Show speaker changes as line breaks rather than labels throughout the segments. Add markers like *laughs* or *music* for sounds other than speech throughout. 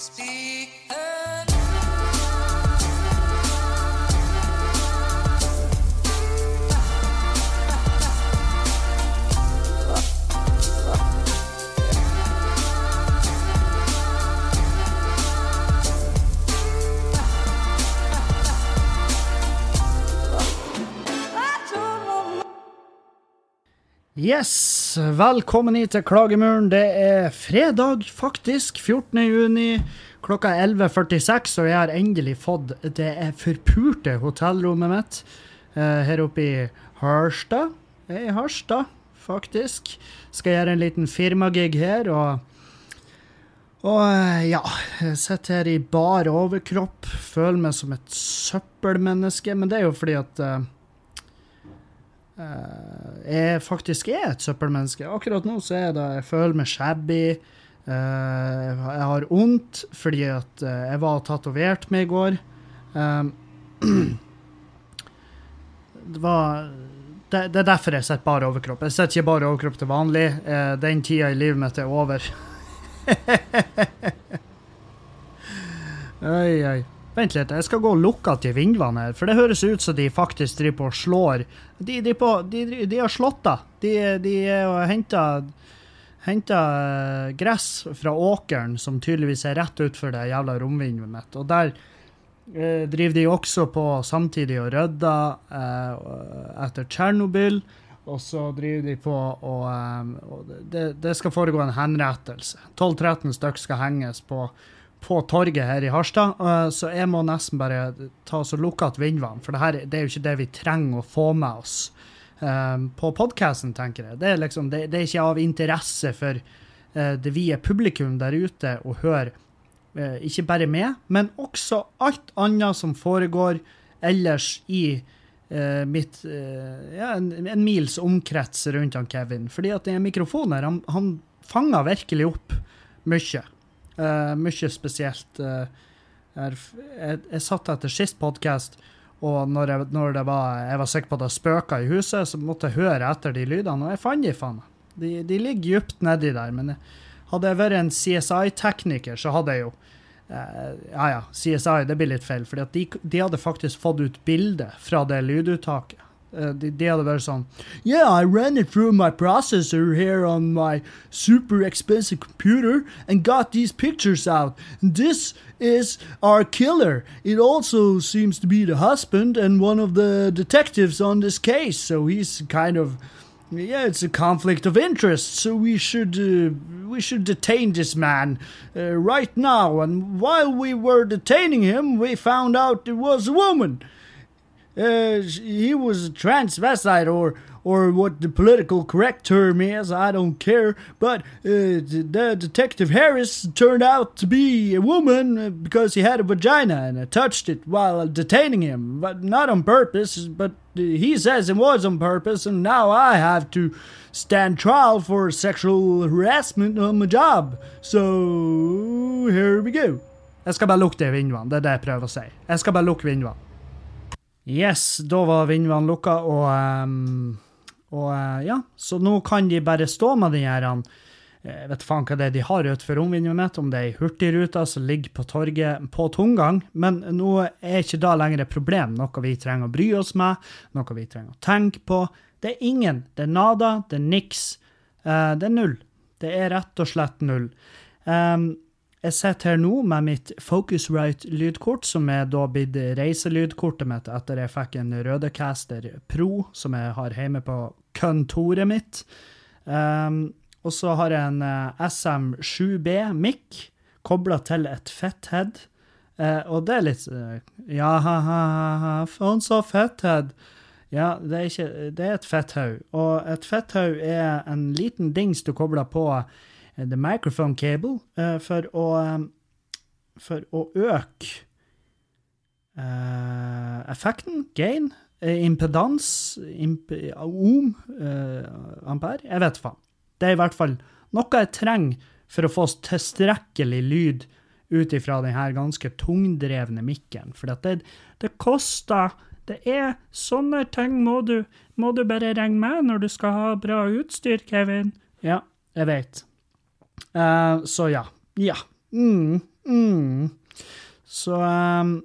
Speak the
Velkommen hit til Klagemuren. Det er fredag, faktisk. 14. juni. Klokka er 11.46, og jeg har endelig fått det forpurte hotellrommet mitt eh, her oppe i Harstad. Jeg er I Harstad, faktisk. Skal gjøre en liten firmagig her, og og eh, ja, jeg sitter her i bar overkropp, føler meg som et søppelmenneske, men det er jo fordi at eh, jeg faktisk er et søppelmenneske. Akkurat nå så er det Jeg føler meg shabby. eh, jeg har vondt fordi at eh, jeg var tatovert med i går. Um, *clears throat* det var det, er derfor jeg sitter bare overkropp. Jeg sitter ikke bare overkropp til vanlig. Eh, den tida i livet mitt er over. *laughs* Oi, oi. Vent litt, jeg skal gå og lukke til vinduene her, for det høres ut som de faktisk driver på og slår. De, de, på, de, de har slått da. De, de har henta gress fra åkeren, som tydeligvis er rett utfor det jævla romvinduet mitt. Og der eh, driver de også på samtidig og rydder eh, etter Tsjernobyl. Og så driver de på og, eh, og det, det skal foregå en henrettelse. 12-13 stykker skal henges på, på torget her i Harstad. eh, så jeg må nesten bare ta oss og lukke igjen vinduene, for det, her, det er jo ikke det vi trenger å få med oss eh, på podkasten, tenker jeg. Det er, liksom, det, det er ikke av interesse for eh, det vide publikum der ute å høre ikke bare meg, men også alt annet som foregår ellers i uh, mitt ja, en, en mils omkrets rundt han Kevin. Fordi at den mikrofonen her, han, han fanger virkelig opp mye. Eh, mye spesielt. Uh, jeg, jeg, jeg satt etter sist podkast, og når, jeg, når var, jeg var sikker på at det spøka i huset, så måtte jeg høre etter de lydene, og jeg fant de faen meg. De, de ligger dypt nedi der. Men hadde jeg vært en CSI-tekniker, så hadde jeg jo Uh, Ja ja, CSI, det blir litt feil, for de, de hadde faktisk fått ut bilde fra det lyduttaket. Hadde vært sånn Yeah, I ran it through my processor here on my super expensive computer and got these pictures out. This is our killer. It also seems to be the husband and one of the detectives on this case, so he's kind of yeah, it's a conflict of interest, so we should uh, we should detain this man uh, right now. And while we were detaining him, we found out it was a woman. Uh, he was a transvestite, or or what the political correct term is, I don't care. But uh, the detective Harris turned out to be a woman uh, because he had a vagina, and I touched it while detaining him, but not on purpose. But uh, he says it was on purpose, and now I have to stand trial for sexual harassment on my job. So here we go. Jeg skal bare lukke de vinduene, det er det jeg prøver å si. Jeg skal bare lukke vinduene. Yes, da var vinduene lukka, og, um, og uh, ja, så nå kan de bare stå med den her jeg vet faen hva det er de har utenfor romvinduet mitt, om det er ei hurtigruta som ligger på torget på tomgang, men nå er ikke da lenger et problem, noe vi trenger å bry oss med, noe vi trenger å tenke på. Det er ingen, det er nada, det er niks, Uh, det er null. Det er rett og slett null. Ehm, jeg sitter her nå med mitt Focusrite-lydkort, som er da blitt reiselydkortet mitt etter jeg fikk en Rødecaster Pro, som jeg har hjemme på kontoret mitt. Um, og så har jeg en eh, SM7B mic kobla til et fetthead. Uh, og det er litt uh, Ja, ha-ha-ha, han sa fetthead. Ja, det er, ikke, det er et fetthaug. Og et fetthaug er en liten dings du kobler på the microphone cable eh, for å eh, for å øke Uh, effekten, gain, eh, impedans, imp ohm, uh, ampere, jeg vet faen. Det er i hvert fall noe jeg trenger for å få tilstrekkelig lyd ut ifra denne ganske tungdrevne mikken. For det, det koster Det er sånne ting må du, må du bare regne med når du skal ha bra utstyr, Kevin. Ja, jeg vet. Eh, så ja. Ja. Mm, mm. Så um,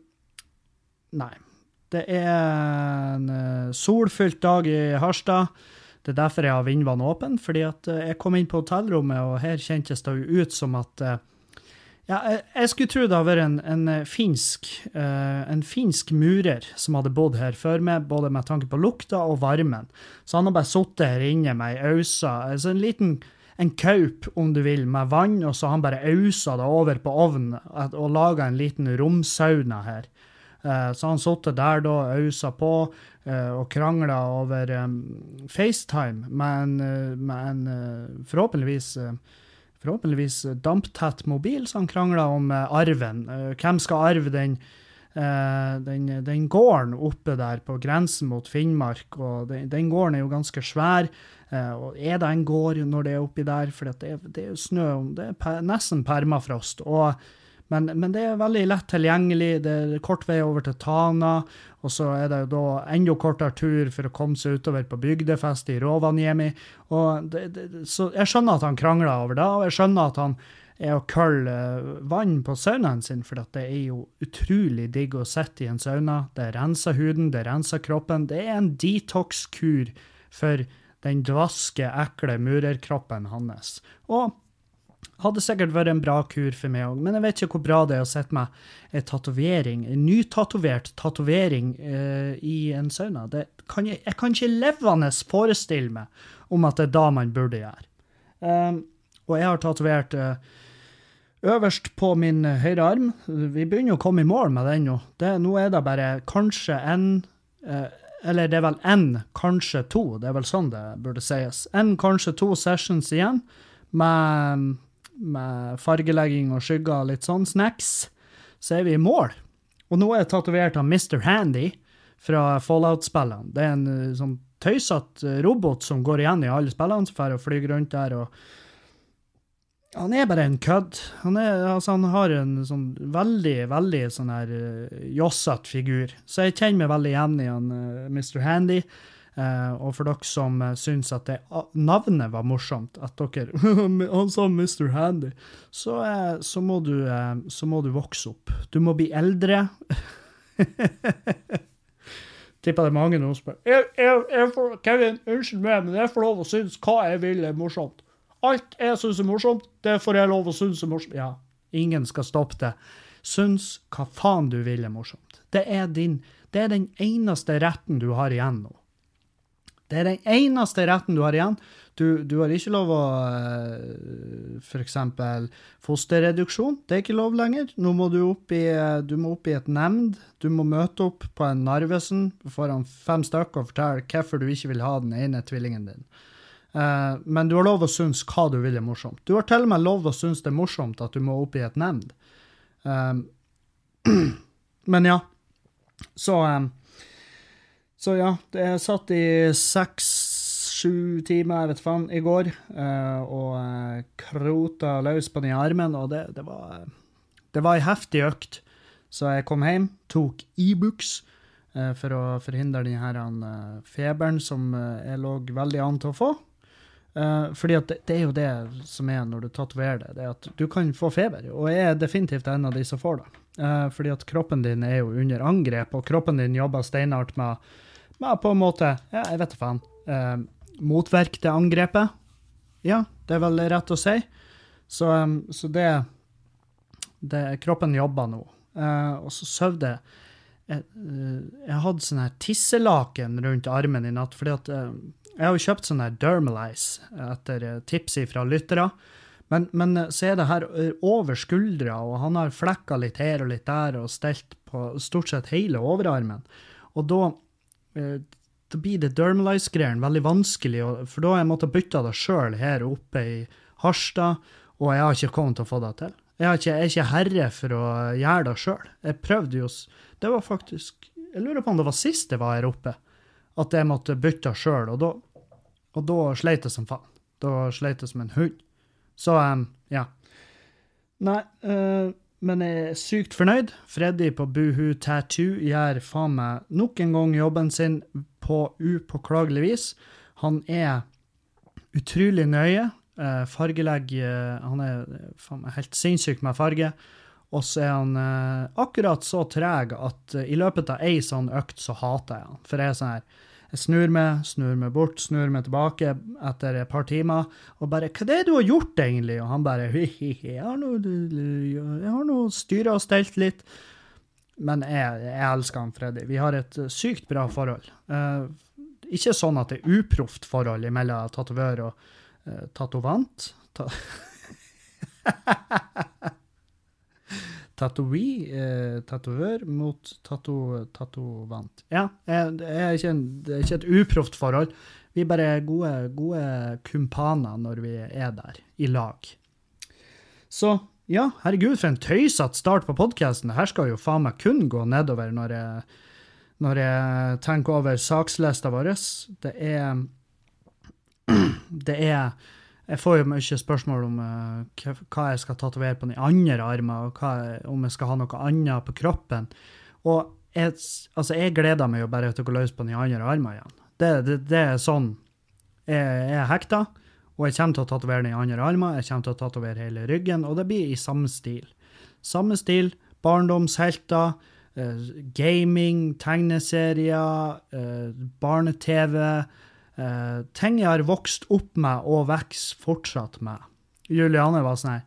Nei. Det er en uh, solfylt dag i Harstad. Det er derfor jeg har vindvann åpen, fordi at jeg kom inn på hotellrommet, og her kjentes det jo ut som at uh, ja, jeg, skulle tro det hadde vært en, en, finsk, en finsk murer som hadde bodd her før meg, både med tanke på lukta og varmen. Så han har bare sittet her inne med ei ausa, altså en liten en kaup, om du vil, med vann, og så han bare ausa det over på ovnen og laga en liten romsauna her. Eh, så han satt der da, ausa på eh, og krangla over um, FaceTime med en, eh, med en forhåpentligvis forhåpentligvis damptett mobil, så han krangla om arven. Hvem skal arve den, den, den, gården oppe der på grensen mot Finnmark? og Den, den gården er jo ganske svær. Og Er det en gård når det er oppi der? For det er, det er snø, det er per, nesten permafrost. og men, men, det er veldig lett tilgjengelig. Det er kort vei over til Tana. Og så er det jo da enda kortere tur for å komme seg utover på bygdefest i Rovaniemi. Og det, det, så jeg skjønner at han krangler over det, og jeg skjønner at han er å kølle eh, vann på saunaen sin, for det er jo utrolig digg å sitte i en sauna. Det renser huden, det renser kroppen. Det er en detox-kur for den dvaske, ekle murerkroppen hans. Og hadde sikkert vært en bra kur for meg òg, men jeg vet ikke hvor bra det er å sette meg en tatovering, en nytatovert tatovering uh, i en sauna. Kan jeg, jeg, kan ikke levende forestille meg om at det er da man burde gjøre. Um, og jeg har tatovert uh, øverst på min høyre arm. Vi begynner å komme i mål med den nå. Det, nå er det bare kanskje en uh, Eller det er vel én, kanskje to. Det er vel sånn det burde sies. En, kanskje to sessions igjen med med fargelegging og skygger og litt sånn snacks, så er vi i mål. Og nå er jeg tatovert av Mr. Handy fra Fallout-spillene. Det er en eh, sånn tøysete eh, robot som går igjen i alle spillene, som får fly rundt der. og han er bare en kødd. Han, altså, han har en sånn veldig, veldig sånn her uh, jossete figur. Så jeg kjenner meg veldig igjen i han uh, Mr. Handy. Uh, og for dere som uh, syns at det, uh, navnet var morsomt, at dere *laughs* Han sa Mr. Handy. Så, så, må du, så, må du, vokse opp. Du må bli eldre. *laughs* Tipper det er mange nå som spør jeg, jeg, jeg får, Kevin, unnskyld meg, men jeg får lov å synes hva jeg vil er morsomt. Alt jeg syns er morsomt, det får jeg lov å synes er morsomt. Ja, ingen skal stoppe det. Syns hva faen du vil er morsomt. Det er, din, det er den eneste retten du har igjen nå. Det er den eneste retten du har igjen. Du, du har ikke lov å uh, f.eks. fosterreduksjon. Det er ikke lov lenger. Nå må du opp i, du må opp i et nemnd. Du må møte opp på en Narvesen foran fem stykker og fortelle hvorfor du ikke vil ha den ene tvillingen din. Uh, men du har lov å synes hva du vil er morsomt. Du har til og med lov å synes det er morsomt at du må opp i et nemnd. Um, *clears throat* men ja. Så um, så ja, jeg satt i seks-sju timer, jeg vet faen, i går uh, og uh, krota løs på den armen, og det, det var Det var ei heftig økt. Så jeg kom hjem, tok Ibux e for å forhindre den uh, feberen som jeg lå veldig an til å få. Fordi at det, det, er jo det som er når du tatoverer det, det er at du kan få feber. Og jeg er definitivt en av de som får det. fordi at kroppen din er jo under angrep, og kroppen din jobber steinhardt med med på en måte, ja, jeg vet da faen, Uh, motvirke det angrepet. Ja, det er vel rett å si. Så, um, så det, det, Kroppen jobber nå. Uh, og så sover jeg jeg, eh, jeg hadde sånn her tisselaken rundt armen i natt, fordi at eh, jeg har jo kjøpt sånn her Dermalize etter eh, tips fra lyttere. Men, men, så er det her over skuldra, og han har flekka litt her og litt der og stelt på stort sett hele overarmen. Og da da blir det dermalize-greiene veldig vanskelig, for da har jeg måttet bytte det sjøl her oppe i Harstad, og jeg har ikke kommet til å få det til. Jeg, ikke, jeg er ikke herre for å gjøre det sjøl. Jeg prøvde jo Det var faktisk Jeg lurer på om det var sist jeg var her oppe, at jeg måtte bytte sjøl, og og da sleit jeg som faen. Da sleit jeg som en hund. Så um, ja. Nei uh, men jeg er sykt fornøyd. Freddy på Buhu Tattoo gjør faen meg nok en gang jobben sin på upåklagelig vis. Han er utrolig nøye. Eh, uh, Han er faen helt sinnssyk med farge. Og så er han uh, akkurat så treg at i løpet av ei sånn økt så hater jeg han. For jeg er sånn her Jeg snur meg, snur meg bort, snur meg tilbake etter et par timer og bare 'Hva er det du har gjort, egentlig?' Og han bare 'Jeg har nå nå styra og stelt litt'. Men jeg, jeg elsker han Freddy. Vi har et sykt bra forhold. Ikke sånn at det er uproft forhold mellom tatovør og uh, tatovant. Ta *laughs* Tatovi, eh, tatovør mot tato, tatovant. Ja, jeg, jeg er ikke en, det er ikke et uproft forhold. Vi er bare gode, gode kumpaner når vi er der, i lag. Så ja, herregud, for en tøysete start på podkasten. Her skal jo faen meg kun gå nedover når jeg, når jeg tenker over sakslista vår. Det er Det er jeg får jo mye spørsmål om uh, hva jeg skal tatovere på den andre armen, og hva, om jeg skal ha noe annet på kroppen. Og jeg, altså, jeg gleder meg jo bare til å gå løs på den andre armen igjen. Det, det, det, er sånn jeg, jeg er hekta, og jeg kommer til å tatovere den andre armen, jeg kommer til å tatovere hele ryggen, og det blir i samme stil. Samme stil, barndomshelter, uh, gaming, tegneserier, uh, barne-TV Uh, ting jeg har vokst opp med og vokser fortsatt med. Juliane var sånn her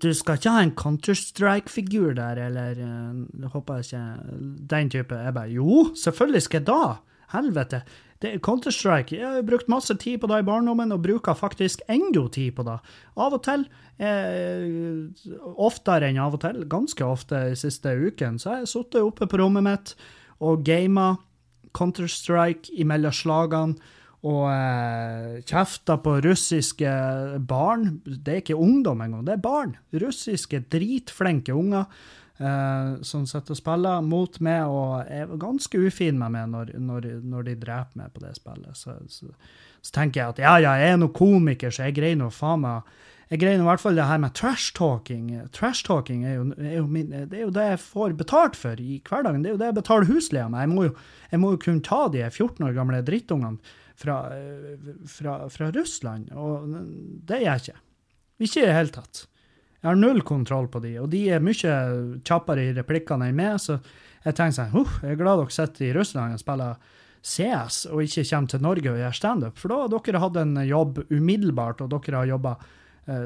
Du skal ikke ha en Counter-Strike-figur der, eller uh, håper jeg ikke Den type. Jeg bare Jo, selvfølgelig skal jeg da! Helvete. Counter-Strike Jeg har brukt masse tid på det i barndommen, og bruker faktisk enda tid på det. Av og til, eh, oftere enn av og til, ganske ofte de siste uken, så har jeg sittet oppe på rommet mitt og gama Counter-Strike imellom slagene og eh, kjefta på russiske barn. Det er ikke ungdom engang, det er barn. Russiske, dritflinke unger eh, som sitter og spiller mot meg og er ganske ufin med meg når, når, når de dreper meg på det spillet. Så, så, så, tenker jeg at ja, ja, jeg er nå komiker, så jeg greier nå faen meg jeg greier i hvert fall det her med trash-talking. Trash-talking er, er, er, jo det jeg får betalt for i hverdagen. Det er jo det jeg betaler husleia med. Jeg må, jo, jeg må jo kunne ta de 14 år gamle drittungene fra, fra, fra, Russland, og det gjør jeg ikke. Ikke i det hele tatt. Jeg har null kontroll på de, og de er mye kjappere i replikkene enn meg, så jeg tenker sånn Huff, Jeg er glad dere sitter i Russland og spiller CS og ikke kommer til Norge og gjør standup, for da har dere hatt en jobb umiddelbart, og dere har jobba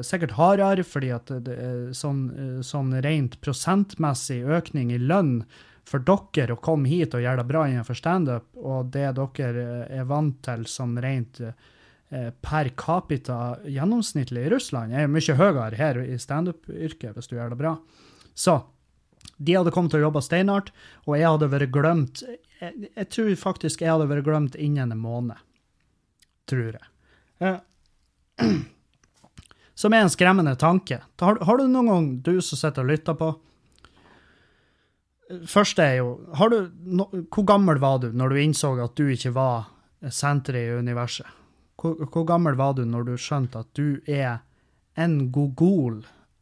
sikkert hardere, fordi at det er sånn, eh, sånn rent prosentmessig økning i lønn for dere å komme hit og gjøre det bra innenfor standup, og det dere eh, er vant til som rent per capita gjennomsnittlig i Russland, er mye høyere her i standup-yrket hvis du gjør det bra. Så de hadde kommet til å jobbe steinhardt, og jeg hadde vært glemt jeg, jeg, tror faktisk jeg hadde vært glemt innen en måned. Tror jeg. Eh, *clears throat* som er en skremmende tanke. Har, har du noen gang, du som sitter og lytter på Første er jo du, no, Hvor gammel var du når du innså at du ikke var senteret i universet? Hvor, hvor, gammel var du når du skjønte at du er en gogol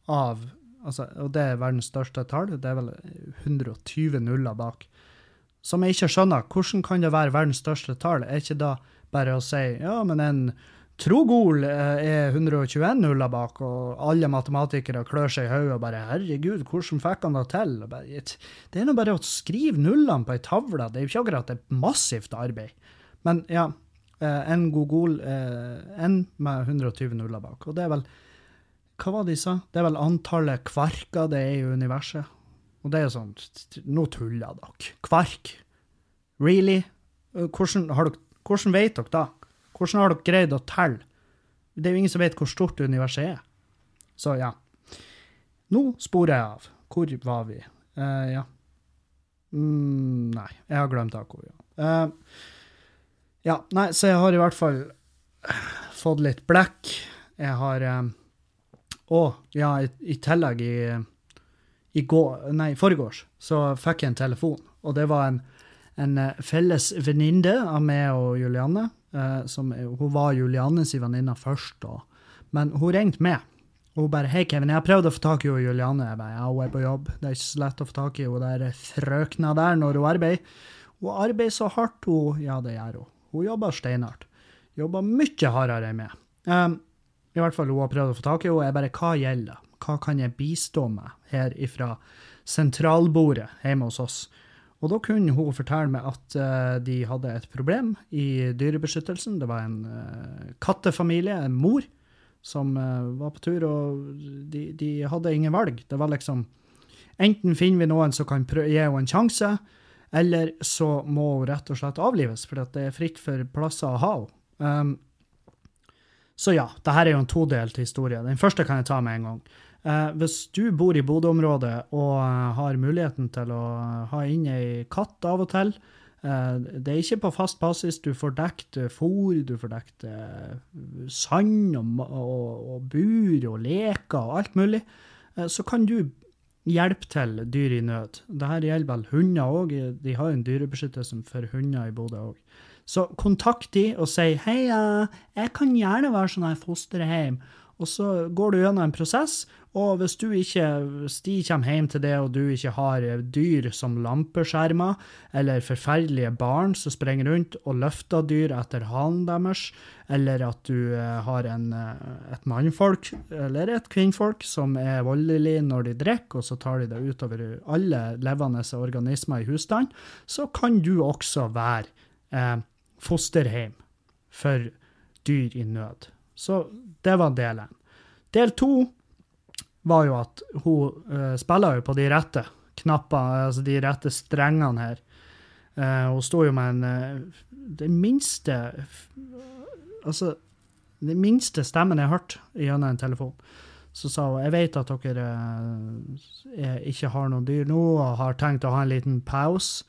av altså, Og det er verdens største tall, det er vel 120 nuller bak. Som jeg ikke skjønner. Hvordan kan det være verdens største tall? Er ikke da bare å si ja, men en Trogol eh, er 121 nuller bak, og alle matematikere klør seg i hodet og bare 'herregud, hvordan fikk han det til?' Bare, det er nå bare å skrive nullene på ei tavle, det er jo ikke akkurat et massivt arbeid. Men ja, eh, en gogol eh, En med 120 nuller bak. Og det er vel Hva var det de sa? Det er vel antallet kvarker det er i universet. Og det er sånn Nå tuller dere. Kvark? Really? Hvordan, dere, hvordan vet dere da? Hvordan har dere greid å telle? Det er jo ingen som vet hvor stort universet er. Så ja. Nå sporer jeg av. Hvor var vi? Uh, ja. Mm, nei, jeg har glemt akkurat. Ja. Uh, ja, nei, så jeg har i hvert fall fått litt blekk. Jeg har um, Og ja, i, i tillegg i, i går, nei, foregårs så fikk jeg en telefon, og det var en, en felles venninne av meg og Julianne Uh, som, hun var Juliannes venninne først, da. men hun ringte meg. Og hun bare 'Hei, Kevin, jeg har prøvd å få tak i Julianne.' Jeg bare, ja, hun er på jobb. Det er ikke så lett å få tak i hun der frøkna der når hun arbeider. Hun arbeider så hardt, hun. Ja, det gjør hun. Hun jobber steinhardt. Jobber mye hardere enn meg. Um, i hvert fall hun har prøvd å få tak i henne, Jeg bare hva gjelder? Hva kan jeg bistå med her ifra sentralbordet hjemme hos oss? Og da kunne hun fortelle meg at uh, de hadde et problem i dyrebeskyttelsen. Det var en uh, kattefamilie, en mor, som uh, var på tur, og de, de, hadde ingen valg. Det var liksom Enten finner vi noen som kan gi henne en sjanse, eller så må hun rett og slett avlives, for det er fritt for plasser å ha henne. Um, så ja, dette er jo en todelt historie. Den første kan jeg ta med en gang. Eh, hvis du bor i Bodø-området og uh, har muligheten til å ha inn ei katt av og til eh, Det er ikke på fast basis. Du får dekt fôr, du får dekt sand og, og, og, bur og leker og alt mulig. så kan du hjelpe til dyr i nød. Dette gjelder vel hunder òg. De har en dyrebeskyttelse for hunder i Bodø òg. Så kontakt de og si 'hei, jeg kan gjerne være sånn her fosterhjem'. Og så går du gjennom en prosess, og hvis ikke, hvis de kommer hjem til det, og du ikke har dyr som lampeskjermer, eller forferdelige barn som springer rundt og løfter dyr etter halen deres, eller at du eh, har en, eh, et mannfolk eller et kvinnfolk som er voldelig når de drikker, og så tar de det utover alle levende organismer i husstanden, så kan du også være eh, fosterhjem for dyr i nød. Så det var del én. Del to var jo at hun uh, spiller jo på de rette knappene, altså de rette strengene her. Uh, hun sto jo med en uh, Den minste Altså, den minste stemmen jeg har hørt gjennom en telefon. Så sa hun jeg vet at dere uh, ikke har noen dyr nå og har tenkt å ha en liten pause.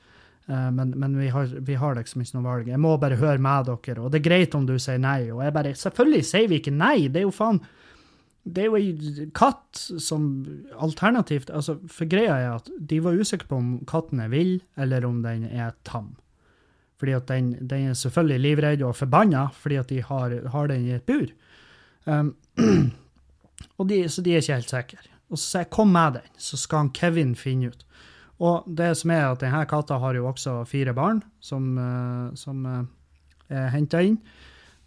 Men, men vi, har, vi, har, liksom ikke noe valg. Jeg må bare høre med dere. Og det er greit om du sier nei. Og jeg bare Selvfølgelig sier vi ikke nei! Det er jo faen det er jo ei katt som alternativt altså, For greia er at de var usikre på om katten er vill, eller om den er tam. Fordi at den, den er selvfølgelig livredd og forbanna fordi at de har, har den i et bur. Um, *clears throat* og de, så de er ikke helt sikre. Og så sier jeg 'kom med den', så skal han Kevin finne ut. Og det som er at denne katta har jo også fire barn som, uh, som uh, er henta inn.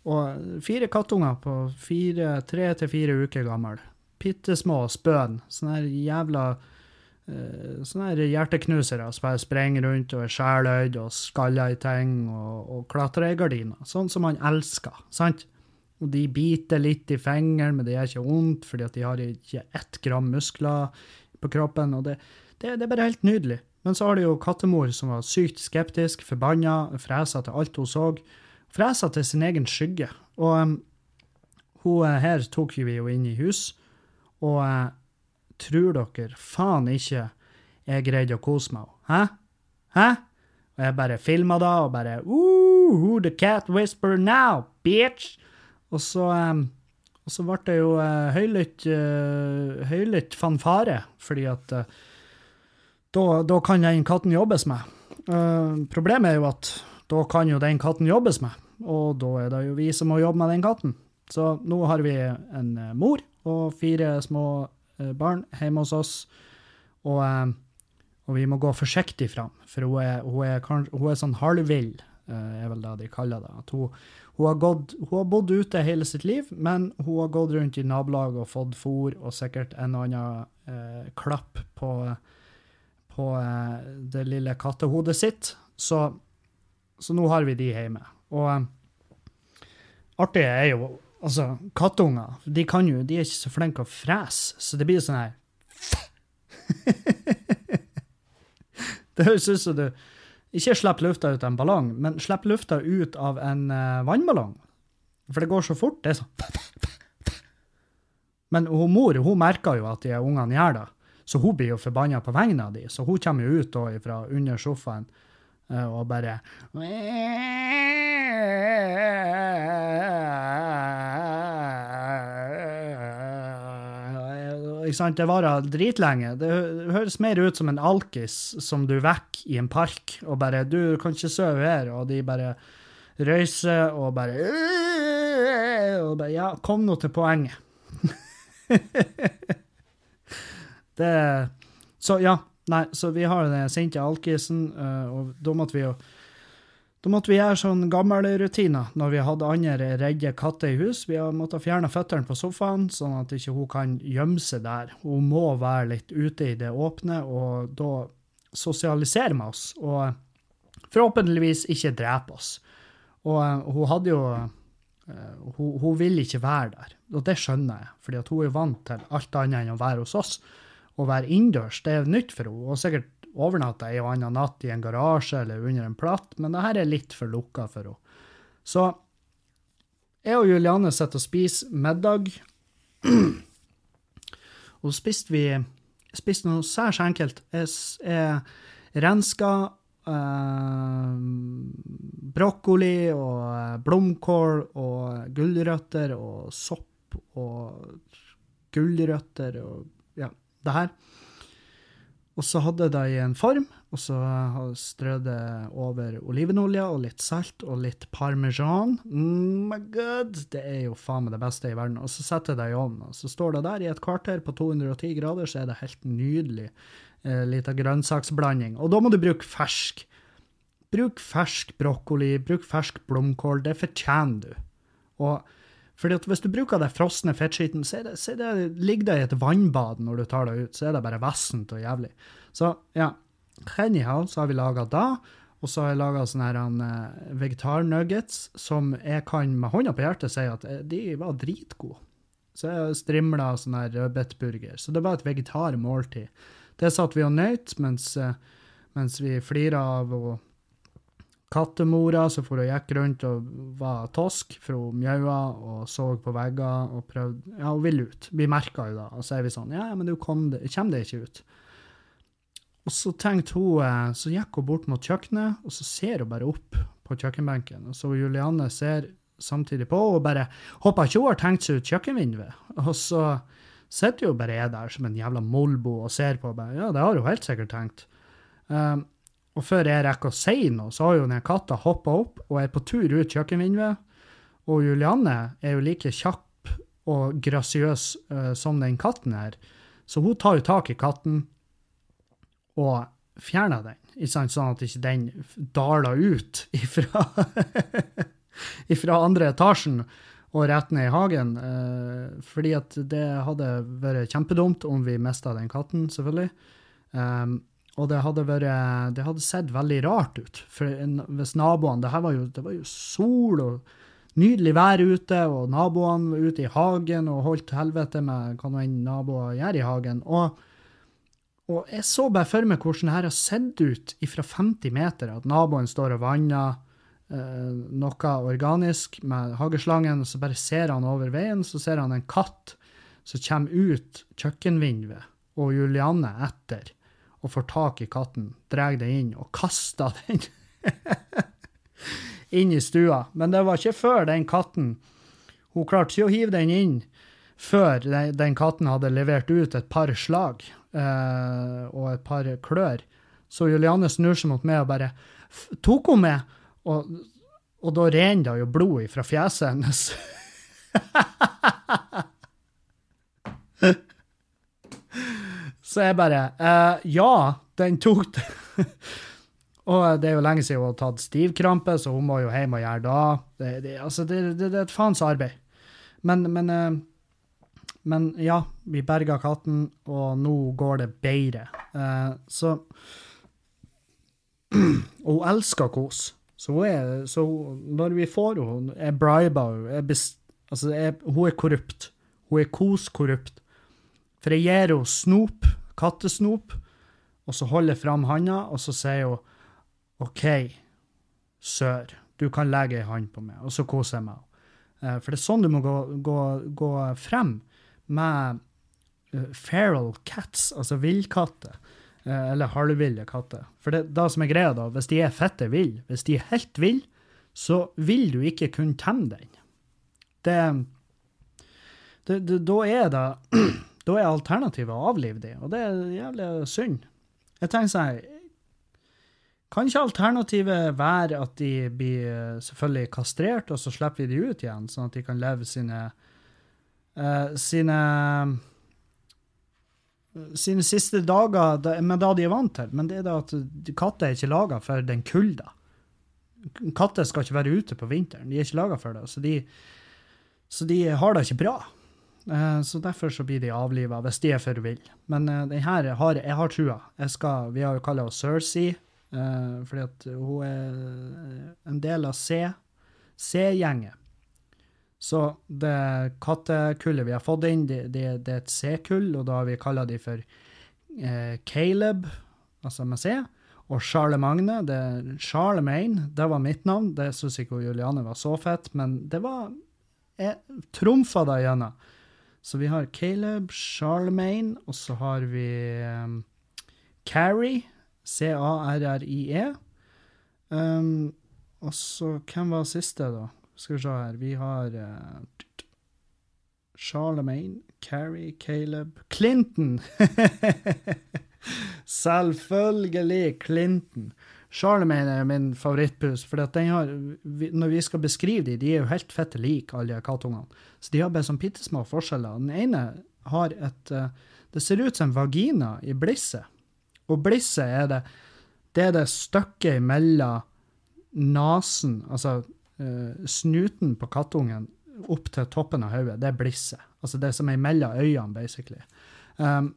Og fire kattunger på fire, tre til fire uker gammel. Bitte små spøn. Sånne jævla uh, Sånne hjerteknusere som bare springer rundt og er skjæløyd og skaller i ting og, og klatrer i gardiner. Sånn som man elsker, sant? Og de biter litt i fingeren, men det gjør ikke vondt, fordi at de har ikke ett gram muskler på kroppen. og det, det, det er bare helt nydelig. Men så har de jo kattemor som var sykt skeptisk, forbanna, fresa til alt hun så fresa til sin egen skygge. Og um, hun eh, her tok vi jo inn i hus, og uh, tror dere faen ikke jeg greide å kose meg? Hæ? Hæ? Og jeg bare filma da, og bare Ooh, the cat whisper now, bitch! Og så, um, og så ble det jo uh, høylytt, uh, høylytt fanfare, fordi at uh, da, da, kan den katten jobbes med. Uh, problemet er jo at da kan jo den katten jobbes med og da er det jo vi som må jobbe med den katten. Så nå har vi en eh, mor og fire små eh, barn hjemme hos oss, og, eh, og vi må gå forsiktig fram, for hun er, hun er, hun er sånn halvvill, er vel det de kaller det. At hun, hun, har gått, hun har bodd ute hele sitt liv, men hun har gått rundt i nabolaget og fått fôr og sikkert en og annen eh, klapp på, på eh, det lille kattehodet sitt. Så, så nå har vi de hjemme. Og um, artig er jo Altså, kattunger, de kan jo De er ikke så flinke å frese, så det blir sånn her *laughs* Det høres ut som du ikke slipper lufta ut av en ballong, men slipper lufta ut av en uh, vannballong. For det går så fort. Det er sånn Men hun mor hun merker jo at de ungene gjør det, så hun blir jo forbanna på vegne av de, så hun kommer jo ut da fra under sofaen og bare ikke sant? Det varer dritlenge. Det høres mer ut som en alkis som du vekker i en park, og bare 'Du kan ikke sove her', og de bare røyser og bare og bare, Ja, kom nå til poenget. *laughs* det Så ja. Nei, så vi har den sinte alkisen, og da måtte vi jo Da måtte vi gjøre sånn gamle rutiner når vi hadde andre redde katter i hus. Vi har måttet fjerne føttene på sofaen, sånn at ikke hun kan gjemme seg der. Hun må være litt ute i det åpne, og da sosialisere med oss. Og forhåpentligvis ikke drepe oss. Og uh, hun hadde jo uh, hun, hun, vil ikke være der, og det skjønner jeg, fordi hun er vant til alt annet enn å være hos oss. Å være innendørs, det er nytt for henne, og sikkert overnatta ei og anna natt i en garasje eller under en platt, men det her er litt for lukka for henne. Så jeg og Juliane sitter og spiser middag, *clears throat* og så spiste vi spiste noe særs enkelt. Jeg, jeg renska eh, brokkoli og eh, blomkål og gulrøtter og sopp og gulrøtter og det her. Og så hadde jeg det i en form, og så strødde jeg over olivenolje og litt salt og litt parmesan. Mm, my god! Det er jo faen meg det beste i verden. Og så setter jeg det i ovnen. Og så står det der i et kvarter på 210 grader, så er det helt nydelig eh, lita grønnsaksblanding. Og da må du bruke fersk. Bruk fersk brokkoli, bruk fersk blomkål. Det fortjener du. Og fordi at Hvis du bruker den frosne fettskitten, så, det, så det, ligger det i et vannbad når du tar det ut. Så er det bare vessent og jævlig. Så ja, anyhow, så har vi laga da. Og så har jeg laga sånne uh, vegetarnuggets som jeg kan med hånda på hjertet si at eh, de var dritgode. Så jeg strimla sånn her rødbetburger. Så det var et vegetarmåltid. Det satt vi og nøt mens, uh, mens vi flira av og kattemora så for hun gikk rundt og var tosk, for hun mjaua og så på vegger og prøvde Ja, hun ville ut. Vi merka jo da, og så er vi sånn Ja, men du kom det, kommer det ikke ut. Og så tenkte hun eh, Så gikk hun bort mot kjøkkenet, og så ser hun bare opp på kjøkkenbenken. Og så Julianne ser samtidig på og bare håper ikke hun har tenkt seg ut kjøkkenvinduet. Og så sitter hun bare der som en jævla molbo og ser på. Bare, ja, det har hun helt sikkert tenkt. Um, og før jeg rekker å si noe, så har jo den katta hoppa opp og er på tur ut kjøkkenvinduet. Og Julianne er jo like kjapp og grasiøs uh, som den katten her. Så hun tar jo tak i katten og fjerner den, sånn at ikke den daler ut *laughs* ifra, ifra andre etasjen og rett ned i hagen. Uh, fordi at det hadde vært kjempedumt om vi mista den katten, selvfølgelig. Um, og det hadde, vært, det hadde sett veldig rart ut. For hvis naboene Det var jo, det var jo sol og nydelig vær ute, og naboene var ute i hagen og holdt helvete med hva nå enn naboer gjør i hagen. Og, og, jeg så bare for meg hvordan det her har sett ut fra 50 meter, at naboen står og vanner eh, noe organisk med hageslangen, og så bare ser han over veien, så ser han en katt som kommer ut kjøkkenvinduet, og Julianne etter og får tak i katten, drar det inn og kaster *laughs* den inn i stua. Men det var ikke før den katten Hun klarte ikke å hive den inn før den katten hadde levert ut et par slag eh, og et par klør. Så Juliane snur seg mot meg og bare tok hun med, og, og da renner det jo blod fra fjeset hennes. *laughs* Så jeg bare eh, Ja, den tok det. *laughs* og det er jo lenge siden hun har tatt stivkrampe, så hun må jo hjem og gjøre da. Det, det, altså, det, det, er et faens arbeid. Men, men, eh, men, ja, vi berga katten, og nå går det bedre. Eh, så Og *clears throat* hun elsker kos. Så, hun er, så når vi får henne Jeg briber henne. Altså, hun er korrupt. Hun er kos-korrupt. For jeg gir henne snop kattesnop, og så holder jeg fram handa, og så sier hun OK, sør, du kan legge ei hånd på meg, og så koser jeg meg. Eh, for det er sånn du må gå, gå, gå frem med uh, feral cats, altså villkatter. Uh, eller halvville katter. For det, det som er greia, da, hvis de er fette ville, hvis de er helt ville, så vil du ikke kunne temme den. Det, det, det Da er det *clears throat* Da er alternativet å avlive dem, og det er jævlig synd. Jeg tenker sånn Kan ikke alternativet være at de blir eh, selvfølgelig kastrert, og så slipper vi de ut igjen, sånn at de kan leve sine uh, sine sine siste dager med det de er vant til. Men det er da at katter er ikke laga for den kulda. Katter skal ikke være ute på vinteren. De er ikke laga for det. Så de, så de har det ikke bra. Eh, så derfor så blir de avliva, hvis de er for ville. Men uh, den her har jeg har trua. Jeg skal, vi har jo kalt henne Cersei, uh, fordi at hun er en del av C. C-gjengen. Så det kattekullet vi har fått inn, det, det, det er et C-kull, og da har vi kalla de for Caleb, altså med C. Og Charlemagne, det Charlemagne, det var mitt navn. Det syns ikke Juliane var så fett, men det var Jeg trumfa det gjennom. Så vi har Caleb, Charlemagne, og så har vi um, Carrie, C-A-R-R-I-E. Um, og så Hvem var siste, da? Skal vi se her. Vi har uh, Charlemagne, Carrie, Caleb Clinton! *laughs* Selvfølgelig Clinton. Charlemagne er min favorittpus, for når vi skal beskrive dem, de er jo helt fette like, alle kattungene. Så de har bare sånn bitte små forskjeller. Den ene har et uh, Det ser ut som en vagina i blisset. Og blisset er det det er det stykket mellom nesen, altså uh, snuten på kattungen, opp til toppen av hodet. Det er blisset. Altså det som er mellom øynene, basically. Um,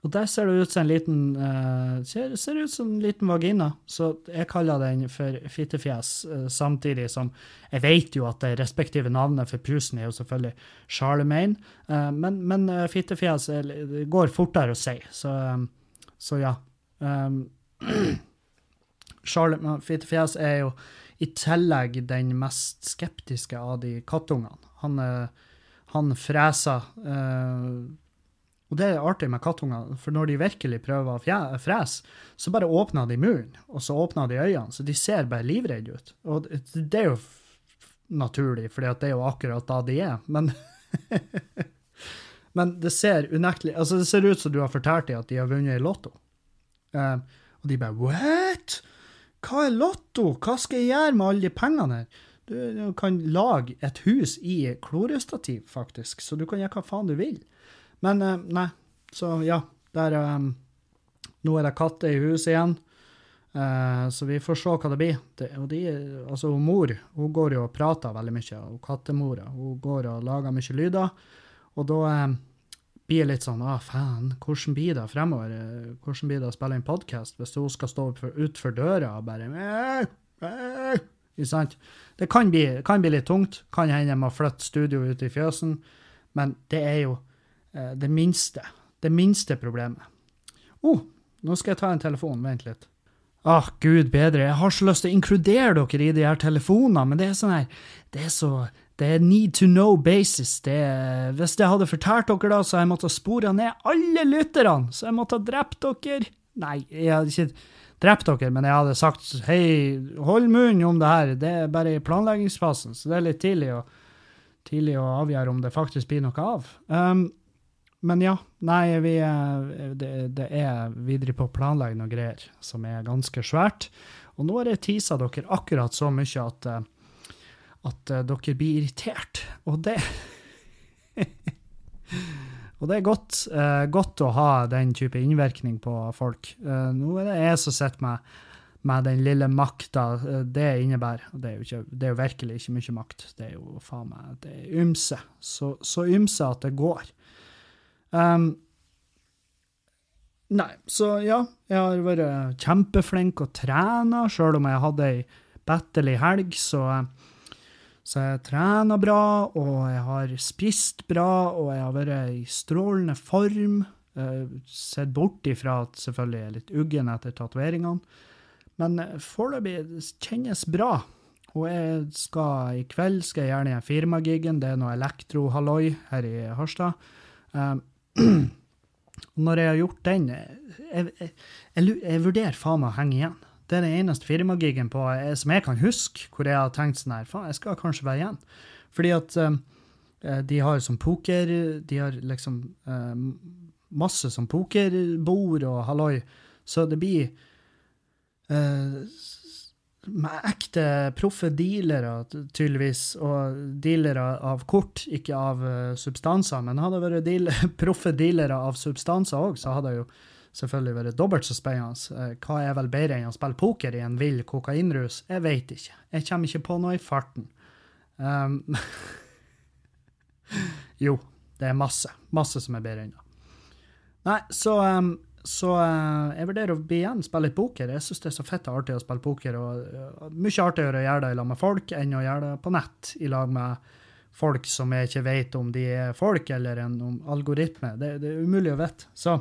og der ser det ut som en liten uh, ser, ser, ut som en liten vagina, så jeg kaller den for fittefjes, uh, samtidig som jeg vet jo at det respektive navnet for pusen er jo selvfølgelig Charlemagne, uh, men, men fittefjes går fortere å si, så, um, så ja. *clears throat* Um, fittefjes er jo i tillegg den mest skeptiske av de kattungene. Han, han freser og det er artig med kattunger, for når de virkelig prøver å frese, så bare åpner de munnen, og så åpner de øynene, så de ser bare livredde ut. Og det er jo naturlig, for det er jo akkurat da de er. Men, *laughs* men det ser unektelig Altså, det ser ut som du har fortalt dem at de har vunnet i Lotto. Um, og de bare What?! Hva er Lotto? Hva skal jeg gjøre med alle de pengene her? Du, du kan lage et hus i klorestativ, faktisk, så du kan gjøre hva faen du vil. Men uh, nei, så ja. Der um, Nå er det katter i huset igjen. Uh, så vi får se hva det blir. Det, og de, altså, mor hun går jo og prater veldig mye, og kattemora hun går og lager mye lyder. Og da um, blir det litt sånn Å, faen, hvordan blir det fremover? Hvordan blir det å spille en podkast hvis hun skal stå utfor døra og bare Ikke sant? Det kan bli, kan bli litt tungt. Kan hende jeg må flytte studio ut i fjøsen. Men det er jo Eh, det minste. Det minste problemet. Å, oh, nå skal jeg ta en telefon. Vent litt. Ah, gud bedre, jeg har så lyst til å inkludere dere i de her telefonene, men det er sånn her Det er så Det er need to know basis. Det er, hvis jeg hadde fortalt dere da, så jeg måtte spore ned alle lytterne, så jeg måtte ha drept dere. Nei, jeg hadde ikke drept dere, men jeg hadde sagt hei, hold munnen om det her, det er bare i planleggingsfasen, så det er litt tidlig å, tidlig å avgjøre om det faktisk blir noe av. Um, men ja, nei, vi er, det, det er videre på å planlegge noe greier som er ganske svært. Og nå har jeg tisa dere akkurat så mye at, eh, at eh, dere blir irritert. Og det *laughs* Og det er godt, eh, godt, å ha den type innvirkning på folk. Eh, nå er det jeg som sitter med, med, den lille makta det innebærer. Det er, ikke, det er jo virkelig ikke mye makt. Det er jo faen meg det er ymse. Så, så ymse at det går. Um, nei, så ja, jeg har vært kjempeflink og trena, sjøl om jeg hadde ei i helg, så, så jeg trener bra, og jeg har spist bra, og jeg har vært i strålende form. Uh, Sett bort ifra at selvfølgelig jeg er litt uggen etter tatoveringene. Men foreløpig kjennes bra. Og jeg skal, i kveld skal jeg gjerne i firmagigen, Det er noe elektrohalloi her i Harstad. Um, *clears throat* når jeg har gjort den Jeg, jeg, jeg, jeg vurderer faen meg å henge igjen. Det er den eneste firmagigen på, eh, som jeg kan huske, hvor jeg har tenkt sånn her Faen, jeg skal kanskje være igjen. Fordi at um, de har sånn poker De har liksom um, masse sånn pokerbord og halloi. Så det blir uh, med ekte proffe dealere, tydeligvis, og dealere av kort, ikke av uh, substanser. Men hadde det vært deal *laughs* proffe dealere av substanser òg, så hadde jeg jo selvfølgelig vært dobbelt så spennende. Uh, hva er vel bedre enn å spille poker i en vill kokainrus? Jeg vet ikke. Jeg kommer ikke på noe i farten. Um, *laughs* jo, det er masse. Masse som er bedre enn det. Nei, så, um, så uh, jeg vurderer å bli igjen spille litt poker. Jeg syns det er så fett og artig å spille poker. og Mye artigere å gjøre det i lag med folk enn å gjøre det på nett i lag med folk som jeg ikke vet om de er folk eller en algoritme. Det, det er umulig å vite. Så,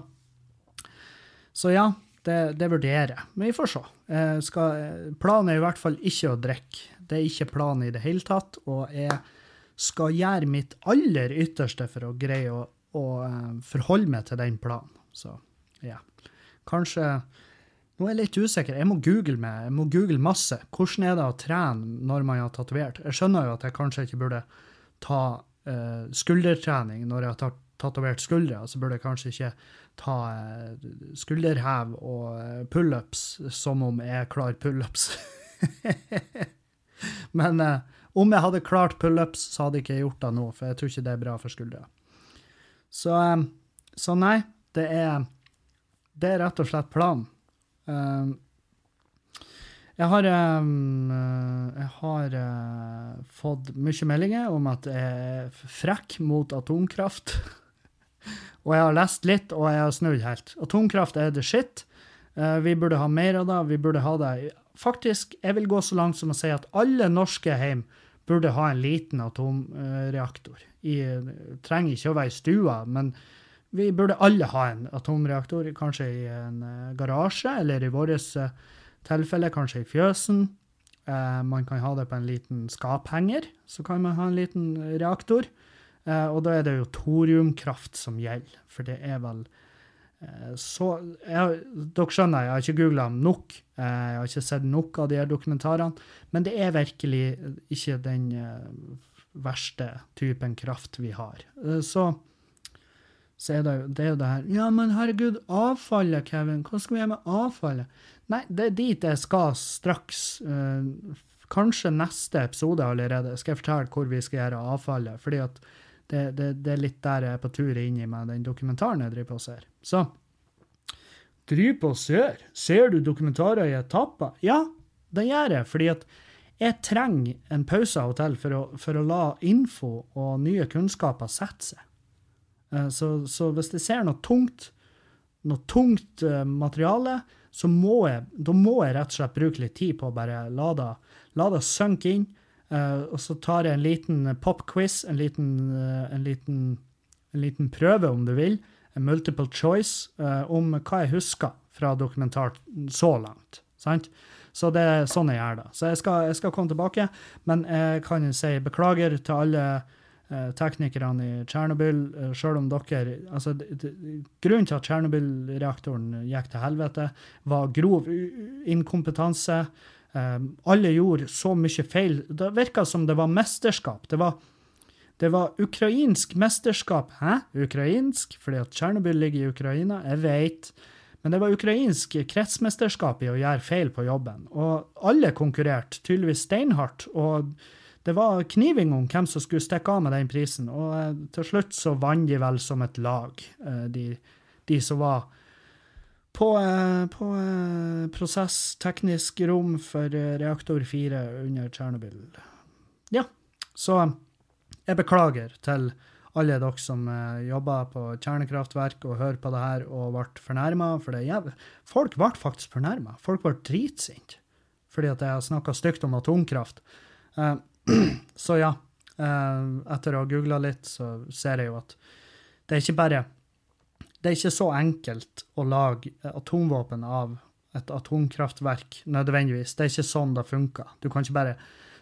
så ja, det, det, vurderer jeg. Men vi får se. Skal, planen er i hvert fall ikke å drikke. Det er ikke planen i det hele tatt. Og jeg skal gjøre mitt aller ytterste for å greie å, å forholde meg til den planen. Så ja. Kanskje Nå er jeg litt usikker. Jeg må google meg. Jeg må google masse. Hvordan er det å trene når man har tatovert? Jeg skjønner jo at jeg kanskje ikke burde ta uh, skuldertrening når jeg har tatovert skuldre. Så burde jeg kanskje ikke ta uh, skulderhev og pullups som om jeg klarer pullups. *laughs* Men uh, om jeg hadde klart pullups, så hadde jeg ikke gjort det nå, for jeg tror ikke det er bra for skuldra. Så, så, nei, det er, det er rett og slett planen. Um, jeg har, um, jeg har uh, fått mye meldinger om at jeg er frekk mot atomkraft. *laughs* og jeg har lest litt, og jeg har snudd helt. Atomkraft er the shit. Uh, vi burde ha mer av det. Vi burde ha det Faktisk, jeg vil gå så langt som å si at alle norske hjem burde ha en liten atomreaktor. I, trenger ikke å være i stua, men vi burde alle ha en atomreaktor. Kanskje i en uh, garasje, eller i vårt uh, tilfelle kanskje i fjøsen. Eh, man kan ha det på en liten skaphenger, så kan man ha en liten reaktor. og da er det jo thoriumkraft som gjelder, for det er vel Eh, så jeg, Dere skjønner, jeg har ikke googla nok. Eh, jeg har ikke sett nok av de her dokumentarene. Men det er virkelig ikke den eh, verste typen kraft vi har. Så, så er det, det er jo det her Ja, men herregud, avfallet, Kevin. Hva skal vi gjøre med avfallet? Nei, det er dit jeg skal straks. Kanskje neste episode allerede skal jeg fortelle hvor vi skal gjøre avfallet. fordi at det, det, det, er litt der jeg er på tur inn i med den dokumentaren jeg driver på og ser. Så Driver på og ser? Ser du dokumentarer i etapper? Ja, det gjør jeg, fordi at jeg trenger en pause av og til for å, for å la info og nye kunnskaper sette seg. Eh, så, så, hvis jeg ser noe tungt, noe tungt eh, materiale, så må jeg, da må jeg rett og slett bruke litt tid på å bare la det, la det synke inn. Uh, og så tar jeg en liten pop-quiz, en, en, en, liten prøve, om du vil, en multiple choice, om hva jeg husker fra dokumentar så langt. Sant? Så det er sånn jeg gjør det. Så jeg skal, jeg skal komme tilbake, men jeg kan si beklager til alle teknikerne i Tsjernobyl, sjøl om dere altså, Grunnen til at Tsjernobyl-reaktoren gikk til helvete, var grov inkompetanse. Um, alle gjorde så mye feil. Det virka som det var mesterskap. Det var, det var ukrainsk mesterskap. Hæ? Ukrainsk? Fordi at Tsjernobyl ligger i Ukraina? Jeg vet. Men det var ukrainsk kretsmesterskap i å gjøre feil på jobben. Og alle konkurrerte tydeligvis steinhardt. Og det var kniving om hvem som skulle stikke av med den prisen. Og eh, til slutt så vant de vel som et lag, eh, de, de som var på, eh, på prosessteknisk rom for reaktor 4 under Tsjernobyl. Ja, så jeg beklager til alle dere som jobber på kjernekraftverk og hører på det her og ble fornærma. For det er Folk ble faktisk fornærma. Folk ble dritsinte fordi at jeg har snakka stygt om atomkraft. *clears throat* Så ja, etter å ha googla litt, så ser jeg jo at det er ikke bare det er ikke så enkelt å lage atomvåpen av et atomkraftverk nødvendigvis. Det er ikke sånn det funker. Du kan ikke bare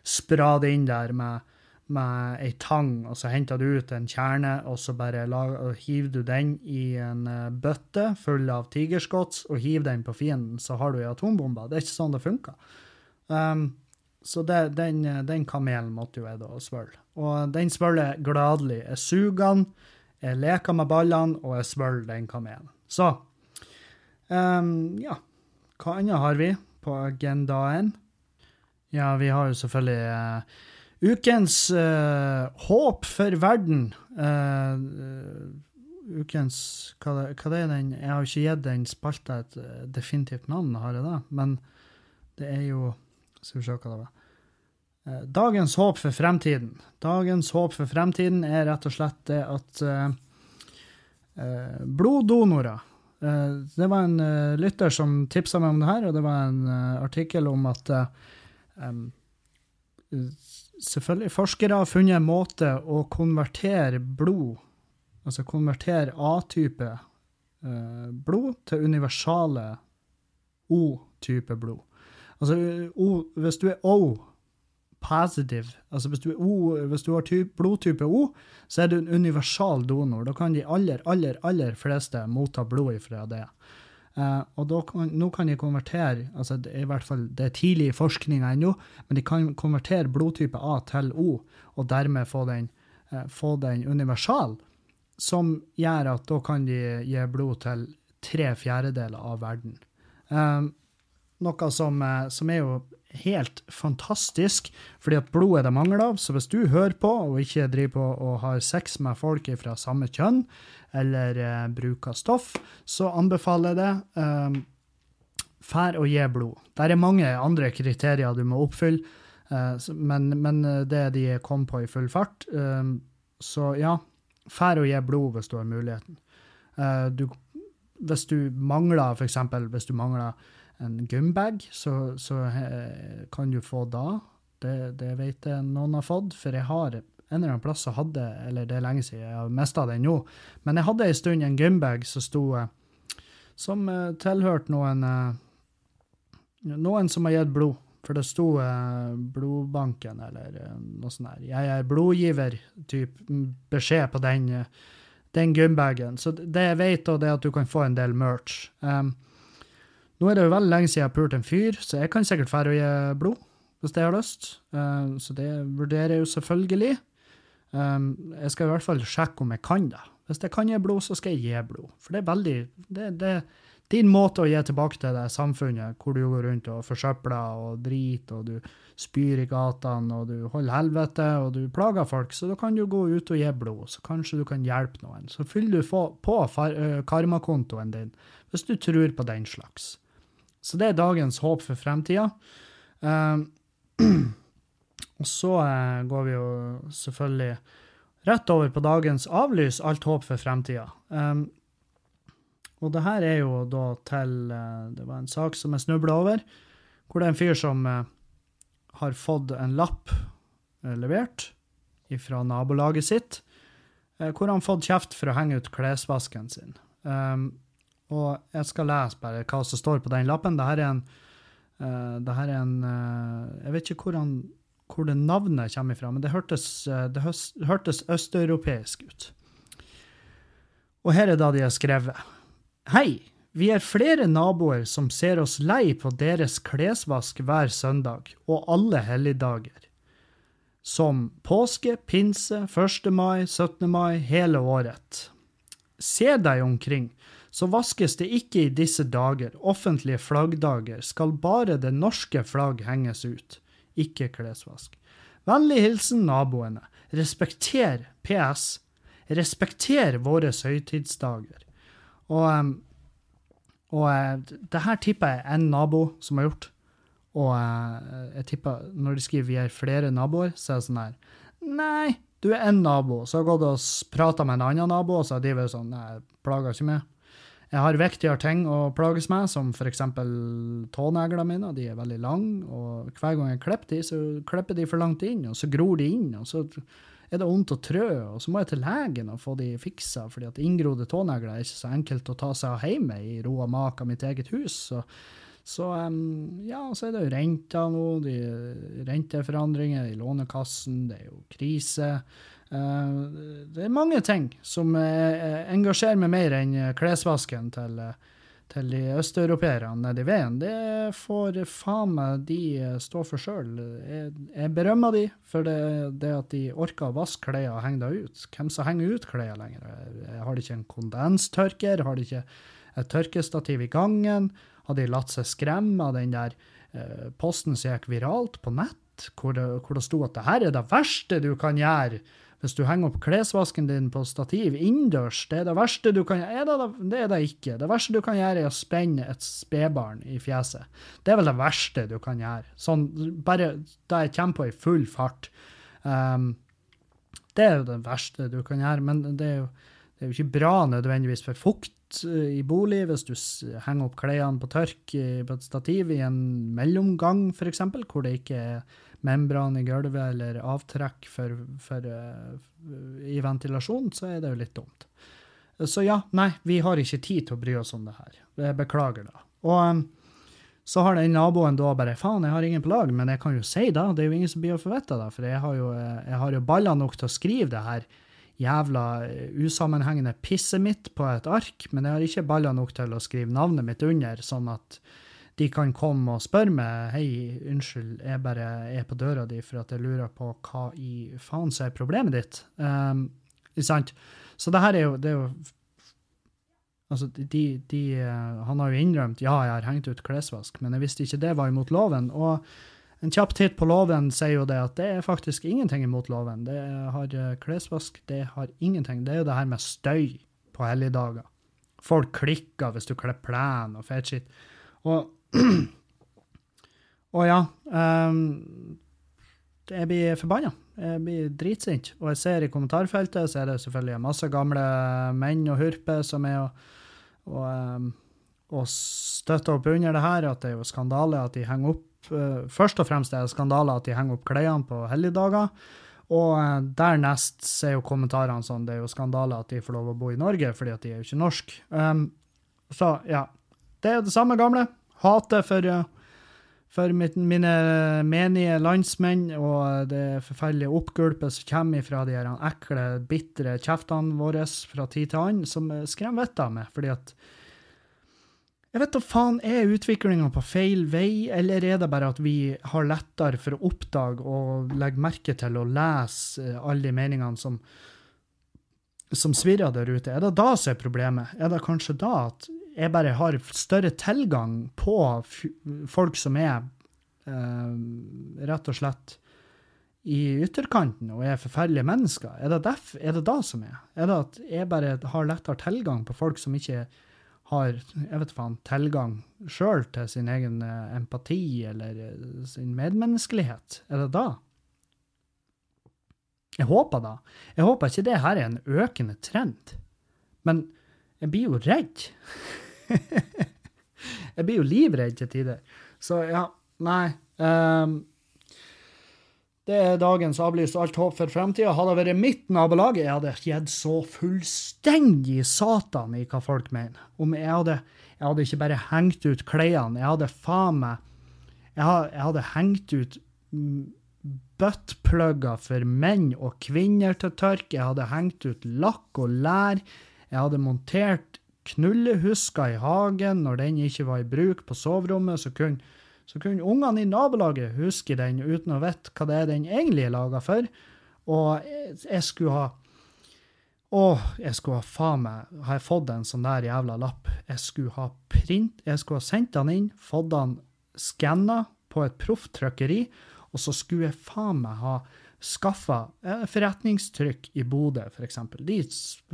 spra det inn der med, med ei tang, og så henter du ut en kjerne, og så bare lag, og hiver du den i en eh, bøtte full av tigerskots og hiver den på fienden, så har du ei atombombe. Det er ikke sånn det funker. Um, så det, den, den, kamelen måtte jo jeg da svølge. Og den svølger gladelig. Jeg suger den jeg leker med ballene, og jeg svølger den kamelen. Så um, ja. Hva annet har vi på agendaen? Ja, vi har jo selvfølgelig uh, ukens uh, håp for verden. Uh, ukens hva, hva det er den Jeg har jo ikke gitt den spalta et definitivt navn, har jeg det? Men det er jo Skal vi se hva det var. Eh, Dagens håp for fremtiden. Dagens håp for fremtiden er rett og slett det at eh, eh, bloddonorer Det var en lytter som tipsa meg om det her, og det var en artikkel om at Selvfølgelig, forskere har funnet en måte å konvertere blod, altså konvertere A-type blod, til universale O-type blod. Altså, o, hvis du er O positive, altså hvis du, er o, hvis du har typ, blodtype O, så er du en universal donor. Da kan de aller, aller, aller fleste motta blod ifra det. Uh, og kan, nå kan de konvertere, altså det er i hvert fall det er tidlig i forskninga ennå, men de kan konvertere blodtype A til O, og dermed få den, uh, få den universal, som gjør at da kan de gi blod til tre fjerdedeler av verden. Eh, noe som, eh, som er jo helt fantastisk, fordi at blod er det mangler av. Så hvis du hører på og ikke driver på og har sex med folk fra samme kjønn, eller eh, bruker stoff, så anbefaler jeg det. Eh, Fær å gi blod. Der er mange andre kriterier du må oppfylle, eh, men, men det er de kom på i full fart. Eh, så ja, fær å gi blod hvis du har muligheten. Eh, du, hvis du mangler, for eksempel, hvis du mangler en gymbag, så, så eh, kan du få da. Det, det vet jeg noen har fått, for jeg har en eller annen plass så hadde, eller det er lenge siden, jeg har mista den nå, men jeg hadde en stund en gymbag som sto eh, som eh, tilhørte noen noen som har gitt blod. For det sto blodbanken eller noe sånt der. Jeg er blodgiver, typ mm, beskjed på den, den gymbagen. Så det jeg vet, da, det er at du kan få en del merch. Um, nå er det jo veldig lenge siden jeg har pult en fyr, så jeg kan sikkert dra og gi blod hvis jeg har lyst. Um, så det vurderer jeg jo selvfølgelig. Um, jeg skal i hvert fall sjekke om jeg kan det. Hvis jeg kan gi blod, så skal jeg gi blod. For det er veldig det, det din måte å gi tilbake til det samfunnet hvor du går rundt og forsøpler og driter, og du spyr i gatene, og du holder helvete, og du plager folk. Så da kan du gå ut og gi blod, så kanskje du kan hjelpe noen. Så fyller du på karmakontoen din, hvis du tror på den slags. Så det er dagens håp for fremtida. Um, *clears throat* og så eh, går vi jo selvfølgelig rett over på dagens avlys, alt håp for fremtida. Um, og det her er jo da til eh, Det var en sak som jeg snubla over, hvor det er en fyr som eh, har fått en lapp levert fra nabolaget sitt, hvor han har fått kjeft for å henge ut klesvasken sin. Um, og jeg skal lese bare hva som står på den lappen. Dette er en, uh, dette er en uh, Jeg vet ikke hvor, han, hvor det navnet kommer ifra, men det hørtes, uh, det hørtes østeuropeisk ut. Og her er da de har skrevet. Hei, vi er flere naboer som ser oss lei på deres klesvask hver søndag og alle helligdager. Som påske, pinse, 1. mai, 17. mai, hele året. Se deg omkring så vaskes det ikke i disse dager, offentlige flaggdager, skal bare det norske flagg henges ut, ikke klesvask. Vennlig hilsen naboene. Respekter PS. Respekter våre høytidsdager. Og, og uh, det her tipper jeg en nabo som har gjort. Og uh, jeg tipper når de skriver vi er flere naboer, så er det sånn her Nei, du er én nabo. Så har jeg gått og prata med en annen nabo, og så har de vært sånn Nei, plager ikke meg. Jeg har viktigere ting å plages med, som f.eks. tåneglene mine. De er veldig lange, og hver gang jeg klipper de, så klipper de for langt inn, og så gror de inn, og så er det vondt å trø, og så må jeg til legen og få de fiksa, fordi at inngrodde tånegler er ikke så enkelt å ta seg av hjemme i ro og mak av mitt eget hus. Så, så um, ja, så er det jo renta nå, de, renteforandringer i Lånekassen, det er jo krise. Uh, det er mange ting som uh, engasjerer meg mer enn klesvasken til, til de østeuropeerne nede i veien. Det får faen meg de stå for sjøl. Jeg, jeg berømmer de for det, det, at de orker å vaske klærne og henge dem ut. Hvem som henger ut klærne lenger? Har de ikke en kondenstørker? Har de ikke et tørkestativ i gangen? Har de latt seg skremme av den der posten som gikk viralt på nett? Hvor det, hvor det sto at det her er det verste du kan gjøre Hvis du henger opp klesvasken din på stativ innendørs, det er det verste du kan gjøre. Det, det er det ikke. Det verste du kan gjøre, er å spenne et spedbarn i fjeset. Det er vel det verste du kan gjøre. Sånn, bare da jeg kommer på i full fart. Um, det er jo det verste du kan gjøre, men det er jo, det er jo ikke bra nødvendigvis for fukt i bolig hvis du henger opp klærne på tørk på et stativ i en mellomgang, f.eks., hvor det ikke er membran i gulvet eller avtrekk for, for, uh, i ventilasjon, så er det jo litt dumt. Så ja, nei, vi har ikke tid til å bry oss om det her. Jeg beklager, da. Og um, så har den naboen da bare faen, jeg har ingen på lag, men jeg kan jo si da, det er jo ingen som blir å få vite det, for jeg har jo, eh, jeg har jo baller nok til å skrive det her jævla eh, usammenhengende pisset mitt på et ark, men jeg har ikke baller nok til å skrive navnet mitt under, sånn at de kan komme og spørre meg hei, unnskyld, jeg bare er på døra di for at jeg lurer på hva i faen som er problemet ditt. Um, sant? Så det her er jo, det er jo Altså, de, de, uh, Han har jo innrømt ja, jeg har hengt ut klesvask, men jeg visste ikke det var imot loven. Og en kjapp titt på loven sier jo det at det er faktisk ingenting imot loven. Det har uh, klesvask, det har ingenting. Det er jo det her med støy på helligdager. Folk klikker hvis du kler plen og fetskitt. Og *clears throat* og ja um, Jeg blir forbanna. Jeg blir dritsint. Og jeg ser i kommentarfeltet så er det selvfølgelig masse gamle menn og hurper som er og, og, um, og støtter opp under det her, at det er jo skandale at de henger opp uh, Først og fremst er det skandale at de henger opp klærne på helligdager. Og uh, dernest er jo kommentarene sånn det er jo skandale at de får lov å bo i Norge, fordi at de er jo ikke norske. Um, så ja. Det er jo det samme gamle hater for, for mine menige landsmenn og det forferdelige oppgulpet som kommer fra de her ekle, bitre kjeftene våre fra tid til annen, som skremmer vettet av meg. fordi at jeg vet da faen, Er utviklinga på feil vei, eller er det bare at vi har lettere for å oppdage og legge merke til og lese alle de meningene som, som svirrer der ute? Er det da som er problemet? Er det kanskje da at jeg bare har større tilgang på folk som er uh, rett og slett i ytterkanten og er forferdelige mennesker. Er det, def, er det da som er? Er det at jeg bare har lettere tilgang på folk som ikke har jeg vet faen, tilgang sjøl til sin egen uh, empati eller uh, sin medmenneskelighet? Er det da? Jeg håper da. Jeg håper ikke det her er en økende trend. Men jeg blir jo redd. *laughs* *laughs* jeg blir jo livredd til tider. Så ja, nei. Um, det er dagens avlyst alt håp for fremtida. Hadde det vært mitt nabolag, jeg hadde gitt så fullstendig satan i hva folk mener. Om jeg hadde, jeg hadde ikke bare hengt ut klærne, jeg hadde faen meg jeg jeg hadde hengt ut buttplugger for menn og kvinner til tørk. Jeg hadde hengt ut lakk og lær. Jeg hadde montert knullehusker i hagen når den ikke var i bruk på soverommet, så kunne, så kunne ungene i nabolaget huske den uten å vite hva det er den egentlig er laga for. Og jeg skulle ha Å, jeg skulle ha faen meg Har jeg fått en sånn der jævla lapp? Jeg skulle ha print Jeg skulle ha sendt den inn, fått den skanna på et profftrykkeri, og så skulle jeg faen meg ha skaffa forretningstrykk i Bodø, f.eks. De,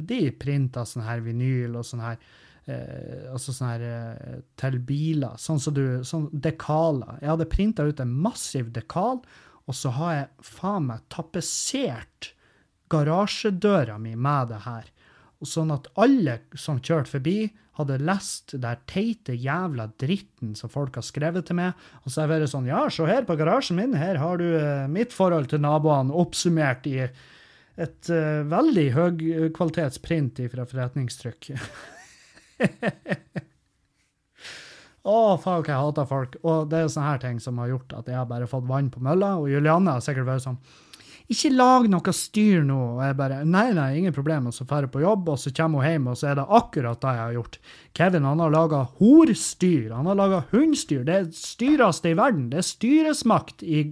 de printa sånn her vinyl og sånn her eh, altså sånn her eh, til biler, sånn som du sånn Dekaler. Jeg hadde printa ut en massiv dekal, og så har jeg faen meg tapetsert garasjedøra mi med det her. Sånn at alle som kjørte forbi, hadde lest den teite jævla dritten som folk har skrevet til meg, og så har jeg vært sånn Ja, se her på garasjen min, her har du uh, mitt forhold til naboene oppsummert i et uh, veldig høykvalitetsprint fra forretningstrykk. *laughs* Å, oh, fuck, jeg hater folk. Og det er sånne her ting som har gjort at jeg har bare fått vann på mølla, og Julianne har sikkert vært sånn ikke lag noe styr nå. Og jeg bare Nei, nei, ingen problem. Og så drar jeg på jobb, og så kommer hun hjem, og så er det akkurat det jeg har gjort. Kevin han har laga horstyr. Han har laga hundstyr. Det er styreste i verden. Det er styresmakt i,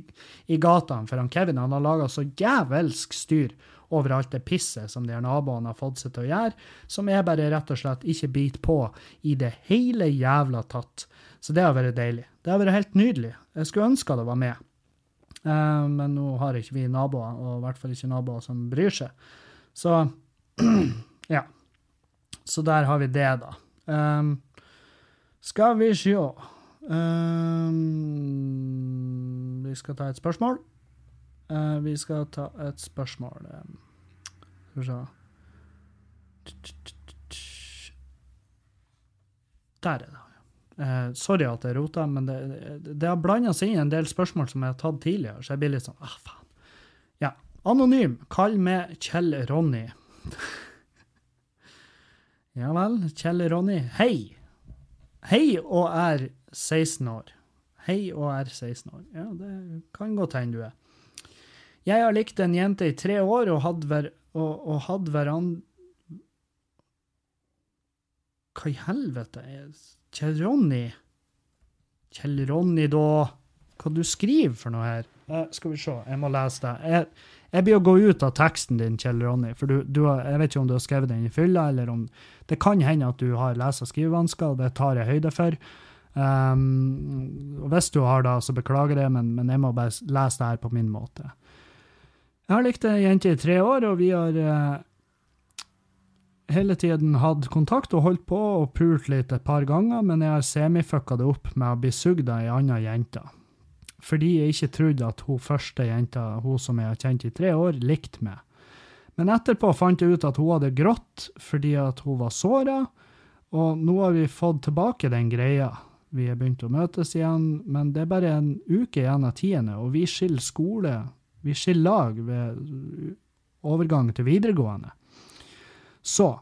i gatene for han Kevin. Han har laga så jævelsk styr over alt det pisset som de her naboene har fått seg til å gjøre, som jeg bare rett og slett ikke biter på i det hele jævla tatt. Så det har vært deilig. Det har vært helt nydelig. Jeg skulle ønske det var med. Eh, men nå har ikke vi naboer, og i hvert fall ikke naboer som bryr seg. Så *clears throat* ja. Så der har vi det, da. Um, skal vi sjå um, Vi skal ta et spørsmål. Uh, vi skal ta et spørsmål um, Skal vi se Der er det. Uh, sorry at jeg rota, men det, det har blanda seg inn en del spørsmål som jeg har tatt tidligere, så jeg blir litt sånn ah, faen. Ja. Anonym. Kall meg Kjell Ronny. *laughs* ja vel, Kjell Ronny. Hei. Hei og er 16 år. Hei og er 16 år. Ja, det kan godt hende du er. Jeg har likt en jente i tre år og hadde, ver og, og hadde hverandre Hva i helvete? Kjell Ronny? Kjell Ronny, da? Hva du skriver for noe her? Eh, skal vi se, jeg må lese det. Jeg, jeg blir å gå ut av teksten din, Kjell Ronny, for du, du jeg vet ikke om du har skrevet den i fylla, eller om Det kan hende at du har lese- og skrivevansker, og det tar jeg høyde for. Um, og hvis du har det, så beklager jeg, men, men jeg må bare lese det her på min måte. Jeg har likt ei jente i tre år, og vi har uh, hele tiden hatt kontakt og holdt på og pult litt et par ganger, men jeg har semifucka det opp med å bli sugd av ei anna jente. Fordi jeg ikke trodde at hun første jenta, hun som jeg har kjent i tre år, likte meg. Men etterpå fant jeg ut at hun hadde grått fordi at hun var såra, og nå har vi fått tilbake den greia. Vi har begynt å møtes igjen, men det er bare en uke igjen av tiende, og vi skiller skole, vi skiller lag ved overgang til videregående. Så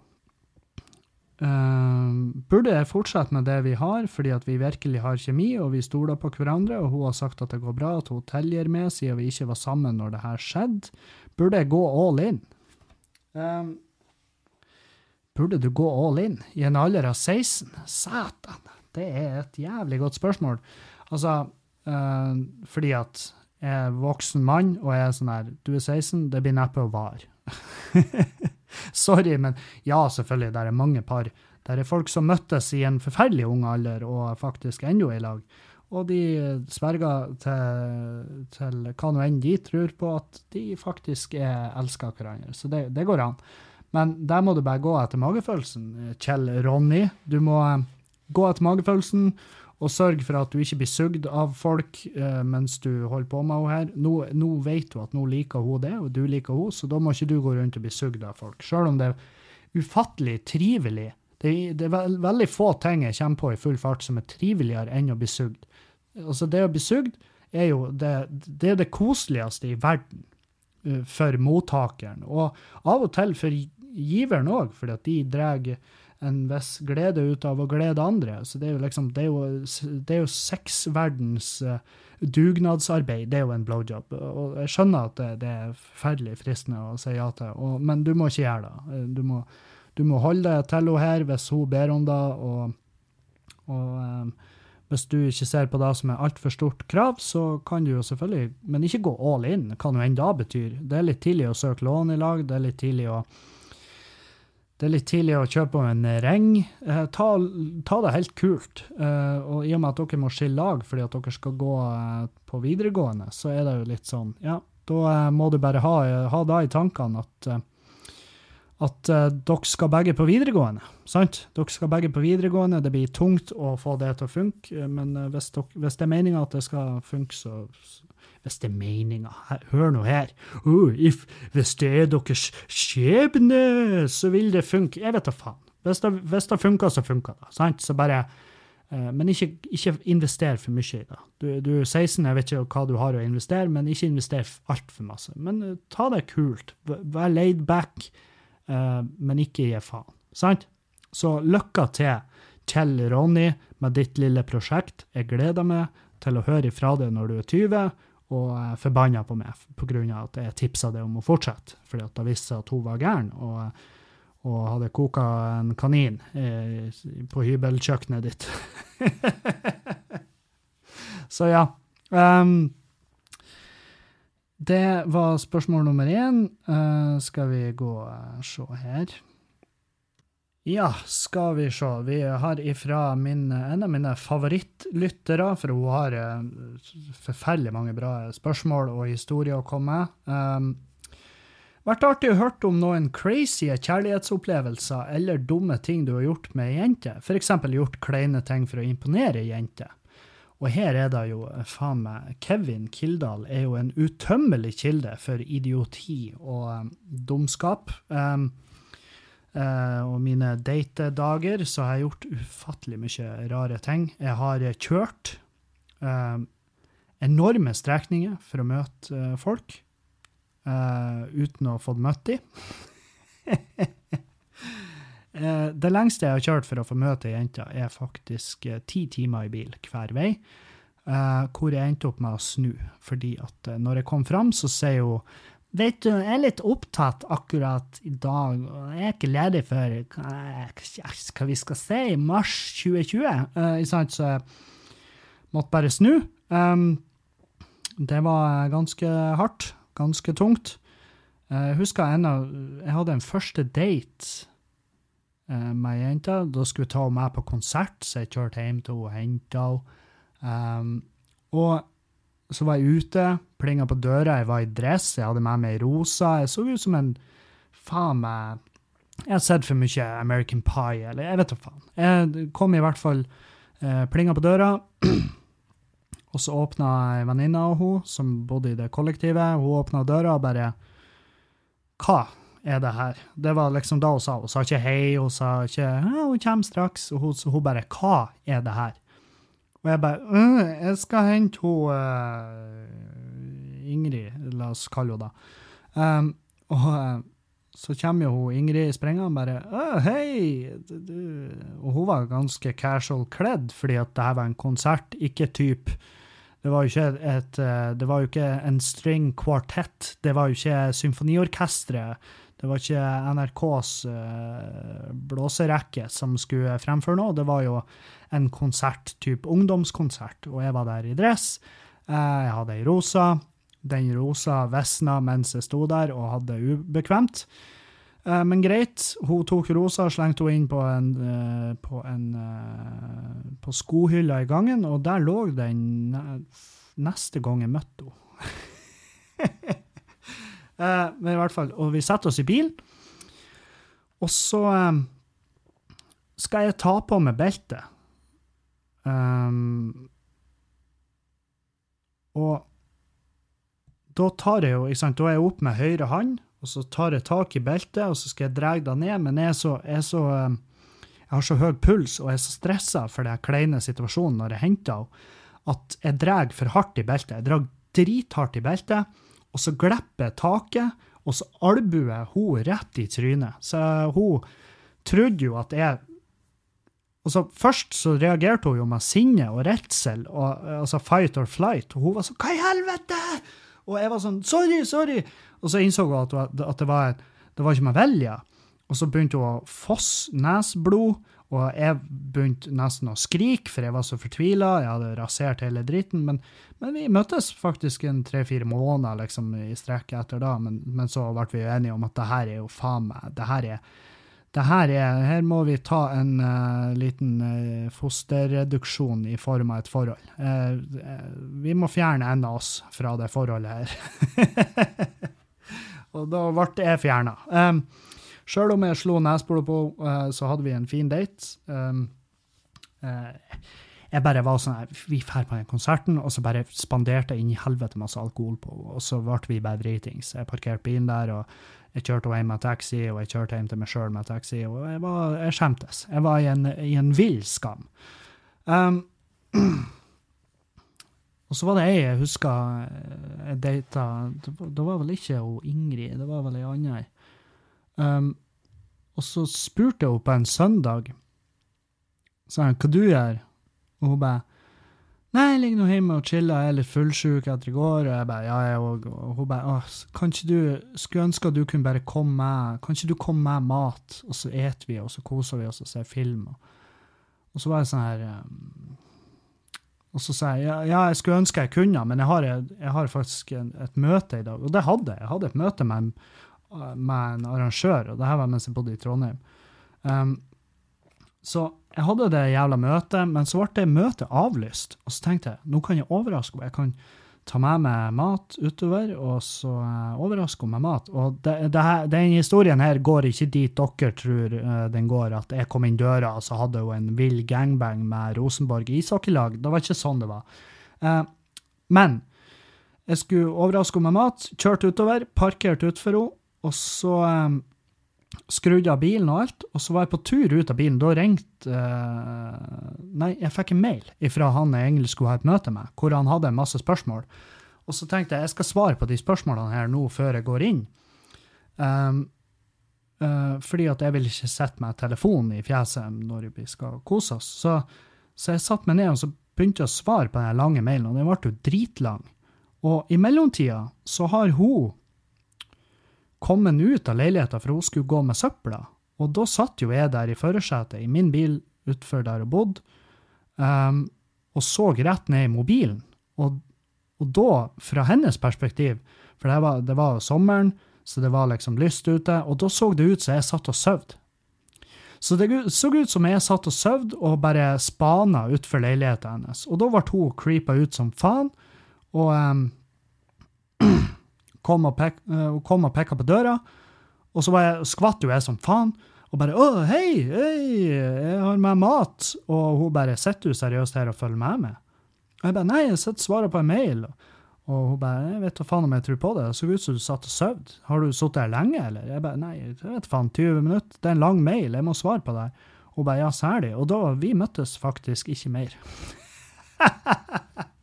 Uh, burde jeg fortsette med det vi har, fordi at vi virkelig har kjemi og vi stoler på hverandre, og hun har sagt at det går bra, at hun tilgir meg siden vi ikke var sammen når det her skjedde? Burde jeg gå all in? Um, burde du gå all in i en alder av 16? Satan! Det er et jævlig godt spørsmål. Altså, uh, fordi at jeg er voksen mann, og jeg er sånn her Du er 16, det blir neppe å vare. *laughs* *laughs* Sorry, men ja, selvfølgelig, det er mange par. Det er folk som møttes i en forferdelig ung alder og faktisk ennå i lag. Og de sverger til, til hva nå enn de tror på, at de faktisk er elsker hverandre. Så det, det, går an. Men der må du bare gå etter magefølelsen, Kjell Ronny. Du må eh, gå etter magefølelsen og sørg for at du ikke blir sugd av folk eh, mens du holder på med henne her. Nå, nå, vet du at nå liker hun det, og du liker hun, så da må ikke du gå rundt og bli sugd av folk. Selv om det er ufattelig trivelig. Det, det er ve veldig få ting jeg kommer på i full fart som er triveligere enn å bli sugd. Altså, det å bli sugd er jo det, det, er det koseligste i verden uh, for mottakeren, og av og til for giveren òg, fordi at de drar en viss glede ut av å glede andre. Så det er jo liksom, det er jo, det er jo sexverdens uh, dugnadsarbeid. Det er jo en blowjob. Og jeg skjønner at det, det er forferdelig fristende å si ja til, og, men du må ikke gjøre det. Eh, du må, du må holde deg til henne her hvis hun ber om det, og, og um, hvis du ikke ser på det som er altfor stort krav, så kan du jo selvfølgelig Men ikke gå all in, hva nå enn det betyr. Det er litt tidlig å søke lån i lag, det er litt tidlig å det er litt tidlig å kjøpe en ring. Eh, ta, ta, det helt kult. Eh, og i og med at dere må skille lag fordi at dere skal gå eh, på videregående, så er det jo litt sånn, ja, da må du bare ha, ha da i tankene at, at dere skal begge på videregående. Sant? Dere skal begge på videregående. Det blir tungt å få det til å funke, men hvis, dere, hvis det er meninga at det skal funke, så hvis det er meninga. Hør nå her. Oh, if, hvis det er deres skjebne, så vil det funke. Jeg vet da faen. Hvis det, hvis det funker, så funker det. Sant? Så bare uh, Men ikke, ikke invester for mye i det. Du, du, er 16, jeg vet ikke hva du har å investere, men ikke invester altfor masse. Men uh, ta det kult. Vær laid back, uh, men ikke gi faen. Sant? Så lykke til, Kjell Ronny, med ditt lille prosjekt. Jeg gleder meg til å høre ifra deg når du er 20 og forbanna på meg pga. at jeg tipsa det om å fortsette, fordi at det viste at hun var gæren og, og hadde koka en kanin eh, på hybelkjøkkenet ditt. *laughs* Så ja. Um, det var spørsmål nummer én. Uh, skal vi gå og se her. Ja, skal vi se. Vi har ifra min, en av mine favorittlyttere, for hun har eh, forferdelig mange bra spørsmål og historier å komme med. Um, vært artig å høre om noen crazy kjærlighetsopplevelser eller dumme ting du har gjort med ei jente. F.eks. gjort kleine ting for å imponere ei jente. Og her er det jo eh, faen meg Kevin Kildahl er jo en utømmelig kilde for idioti og um, dumskap. Um, Uh, og mine datedager så har jeg gjort ufattelig mye rare ting. Jeg har kjørt uh, enorme strekninger for å møte uh, folk uten å ha fått møtt dem. *laughs* det lengste jeg har kjørt for å få møte ei jente, er faktisk ti timer i bil hver vei. hvor jeg endte opp med å snu, fordi at når jeg kom fram, så sier hun Vet du, jeg er litt opptatt akkurat i dag, og jeg er ikke ledig før hva vi skal si, mars 2020. Uh, så jeg måtte bare snu. Um, det var ganske hardt, ganske tungt. Uh, jeg husker en av Jeg hadde en første date med ei jente. Da skulle hun ta med på konsert, så jeg kjørte hjem til henne og henta henne. Um, og så var jeg ute, plinga på døra, jeg var i dress, jeg hadde med meg rosa. Jeg så ut som en faen meg Jeg har sett for mye American Pie, eller jeg vet da faen. Jeg kom i hvert fall, eh, plinga på døra, *clears throat* og så åpna ei venninne av henne som bodde i det kollektivet. Hun åpna døra og bare Hva er det her? Det var liksom da hun sa. Hun sa ikke hei, hun sa ikke ja, 'hun kommer straks', hun, hun bare 'hva er det her'? Og jeg bare øh, Jeg skal hente hun uh, Ingrid, la oss kalle henne det. Um, og uh, så kommer jo hun Ingrid springende bare hei! Og hun var ganske casual kledd, fordi at det her var en konsert, ikke type det var, jo ikke et, det var jo ikke en string kvartett, det var jo ikke symfoniorkesteret, det var ikke NRKs blåserekke som skulle fremføre noe, det var jo en konsert, type ungdomskonsert, og jeg var der i dress. Eh, jeg hadde ei rosa. Den rosa visna mens jeg sto der og hadde det ubekvemt. Eh, men greit, hun tok rosa og slengte henne inn på en, eh, på, en, på skohylla i gangen, og der lå den neste gang jeg møtte henne. *laughs* Men i hvert fall, og vi setter oss i bilen, og så skal jeg ta på meg beltet. Um, og da tar jeg jo, ikke sant, da er jeg opp med høyre hånd, og så tar jeg tak i beltet, og så skal jeg dra det ned, men jeg er så, jeg er så um, jeg har så høy puls og jeg er så stressa for den kleine situasjonen når jeg henter henne, at jeg drar for hardt i beltet. Jeg drar drithardt i beltet, og så glipper jeg taket, og så albuer hun rett i trynet. Så hun trodde jo at jeg og så Først så reagerte hun jo med sinne og redsel, og, altså fight or flight. Og hun var sånn 'Hva i helvete?!' Og jeg var sånn 'Sorry, sorry!' Og så innså hun at, at det, var, det var ikke med vilje. Og så begynte hun å fosse nesblod, og jeg begynte nesten å skrike, for jeg var så fortvila. Jeg hadde rasert hele dritten. Men, men vi møttes faktisk en tre-fire måneder liksom, i strekk etter da. Men, men, så ble vi enige om at det her er jo faen meg det her er det her, er, her må vi ta en uh, liten uh, fosterreduksjon i form av et forhold. Uh, vi må fjerne en av oss fra det forholdet her. *laughs* og da ble jeg fjerna. Um, Sjøl om jeg slo neseboret på så hadde vi en fin date. Um, jeg bare var sånn Vi drar på den konserten, og så bare spanderte jeg inn i helvete masse alkohol på henne. Og så ble vi bare dritings. Jeg parkerte bilen der. og jeg kjørte hjem med taxi, og jeg kjørte hjem til meg sjøl med taxi, og jeg, var, jeg skjemtes. Jeg var i en, i en vill skam. Um, *clears throat* og så var det ei jeg husker eh, jeg data Det var vel ikke hun Ingrid, det var vel ei anna ei. Um, og så spurte jeg henne på en søndag sa hva du gjør, og hun bare Nei, jeg ligger nå hjemme og chiller, jeg er litt fullsjuk etter i går. Og jeg bare, ja, jeg òg. Og hun bare, kan ikke du, skulle ønske at du kunne bare komme med, kan ikke du komme med mat, og så eter vi, og så koser vi oss og ser film. Og, og så var jeg sånn her um, Og så sa jeg, ja, ja, jeg skulle ønske jeg kunne, men jeg har, jeg har faktisk en, et møte i dag. Og det hadde jeg. Jeg hadde et møte med, med en arrangør, og det her var mens jeg bodde i Trondheim. Um, Så jeg hadde det jævla møtet, men så ble det møtet avlyst. Og så tenkte jeg nå kan jeg overraske henne. Jeg kan ta med meg mat utover, og så uh, overraske henne med mat. Og det, den historien her går ikke dit dere tror uh, den går, at jeg kom inn døra, og så hadde hun en vill gangbang med Rosenborg ishockeylag. Det var ikke sånn det var. Uh, men jeg skulle overraske henne med mat, kjørte utover, parkerte utfor henne, og så um, skrudde av bilen og alt, og så var jeg på tur ut av bilen. Da ringte uh, Nei, jeg fikk en mail fra han jeg egentlig skulle ha et møte med, hvor han hadde masse spørsmål. Og så tenkte jeg jeg skal svare på de spørsmålene her nå før jeg går inn. Um, uh, fordi at jeg vil ikke sette meg telefonen i fjeset når vi skal kose oss. Så, så jeg satte meg ned og så begynte jeg å svare på den lange mailen, og den ble jo dritlang. Og i mellomtida så har hun kommet ut av leiligheten for hun skulle gå med søpla. Og da satt jo jeg der i førersetet i min bil utfor der jeg bodde, um, og så rett ned i mobilen. Og, og da, fra hennes perspektiv, for det var, det var sommeren, så det var liksom lyst ute, og da så det ut som jeg satt og sov. Så det så ut som jeg satt og sov og bare spana utfor leiligheten hennes. Og da ble hun creepa ut som faen, og um, kom og, pek, uh, kom og pekka på døra, og så jeg, skvatt jo jeg som faen. Og bare 'Å, hei, hei, jeg har med mat.' Og hun bare 'Sitter du seriøst her og følger med meg?' Og jeg bare 'Nei, jeg sitter og svarer på en mail'. Og hun bare 'Jeg vet da faen om jeg tror på det. Det så ut som du satt og sov. Har du sittet her lenge, eller?' Jeg bare 'Nei, jeg vet faen, 20 minutter. Det er en lang mail, jeg må svare på det.' Hun bare 'Ja, særlig.' Og da Vi møttes faktisk ikke mer. *laughs*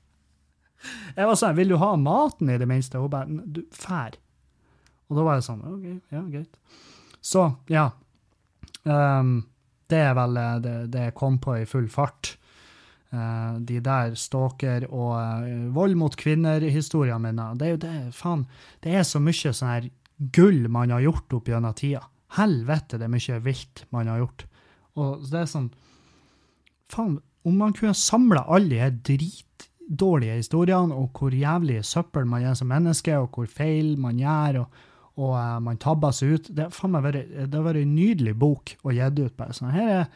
Jeg var sånn, vil du ha maten i det minste? Hun bare, du, fær. Og da var jeg sånn, OK, ja, greit. Så, ja. Um, det er vel det, det jeg kom på i full fart. Uh, de der stalker- og uh, vold mot kvinner-historiene mine. Det er jo det, faen. Det er så mye sånn her gull man har gjort opp gjennom tida. Helvete, det er mye vilt man har gjort. Og det er sånn Faen, om man kunne samla alle de her drit dårlige historiene, og hvor jævlig søppel man er som menneske, og hvor feil man gjør, og, og uh, man tabber seg ut. Det har vært en nydelig bok å gi ut. bare sånn. Her er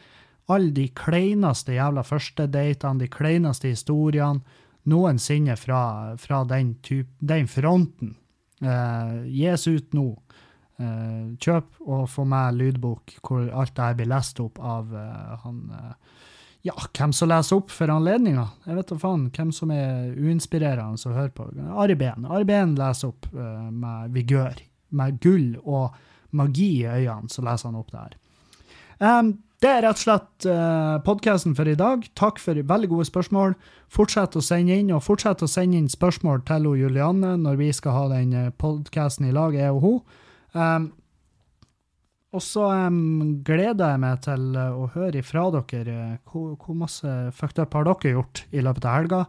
alle de kleineste jævla førstedatene, de kleineste historiene noensinne fra, fra den, typ, den fronten. Uh, gis ut nå. Uh, kjøp og få med lydbok hvor alt det her blir lest opp av uh, han ja, hvem som leser opp for anledninga? Jeg vet da faen hvem som er uinspirerende å høre på. Ari Behn. Ari Behn leser opp uh, med vigør. Med gull og magi i øynene, så leser han opp det her. Um, det er rett og slett uh, eh, podkasten for i dag. Takk for veldig gode spørsmål. Fortsett å sende inn, og fortsett å sende inn spørsmål til Julianne når vi skal ha den eh, podkasten i lag, jeg og hun. Um, og så um, gleder jeg meg til uh, å høre ifra dere. Hvor, hvor, masse fucked up har dere gjort i løpet av helga?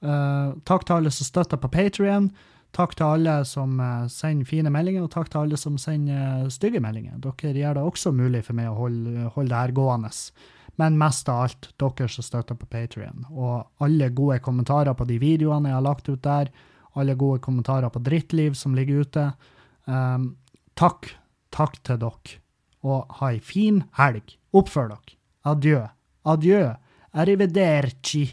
Uh, takk til alle som støtter på Patrion. Takk til alle som uh, sender fine meldinger, og takk til alle som sender stygge meldinger. Dere gjør det også mulig for meg å holde, holde det her gående. Men mest av alt dere som støtter på Patrion. Og alle gode kommentarer på de videoene jeg har lagt ut der. Alle gode kommentarer på Drittliv som ligger ute. Um, takk Takk til dere, og ha ei fin helg. Oppfør dere. Adjø. Adjø. Arrivederci.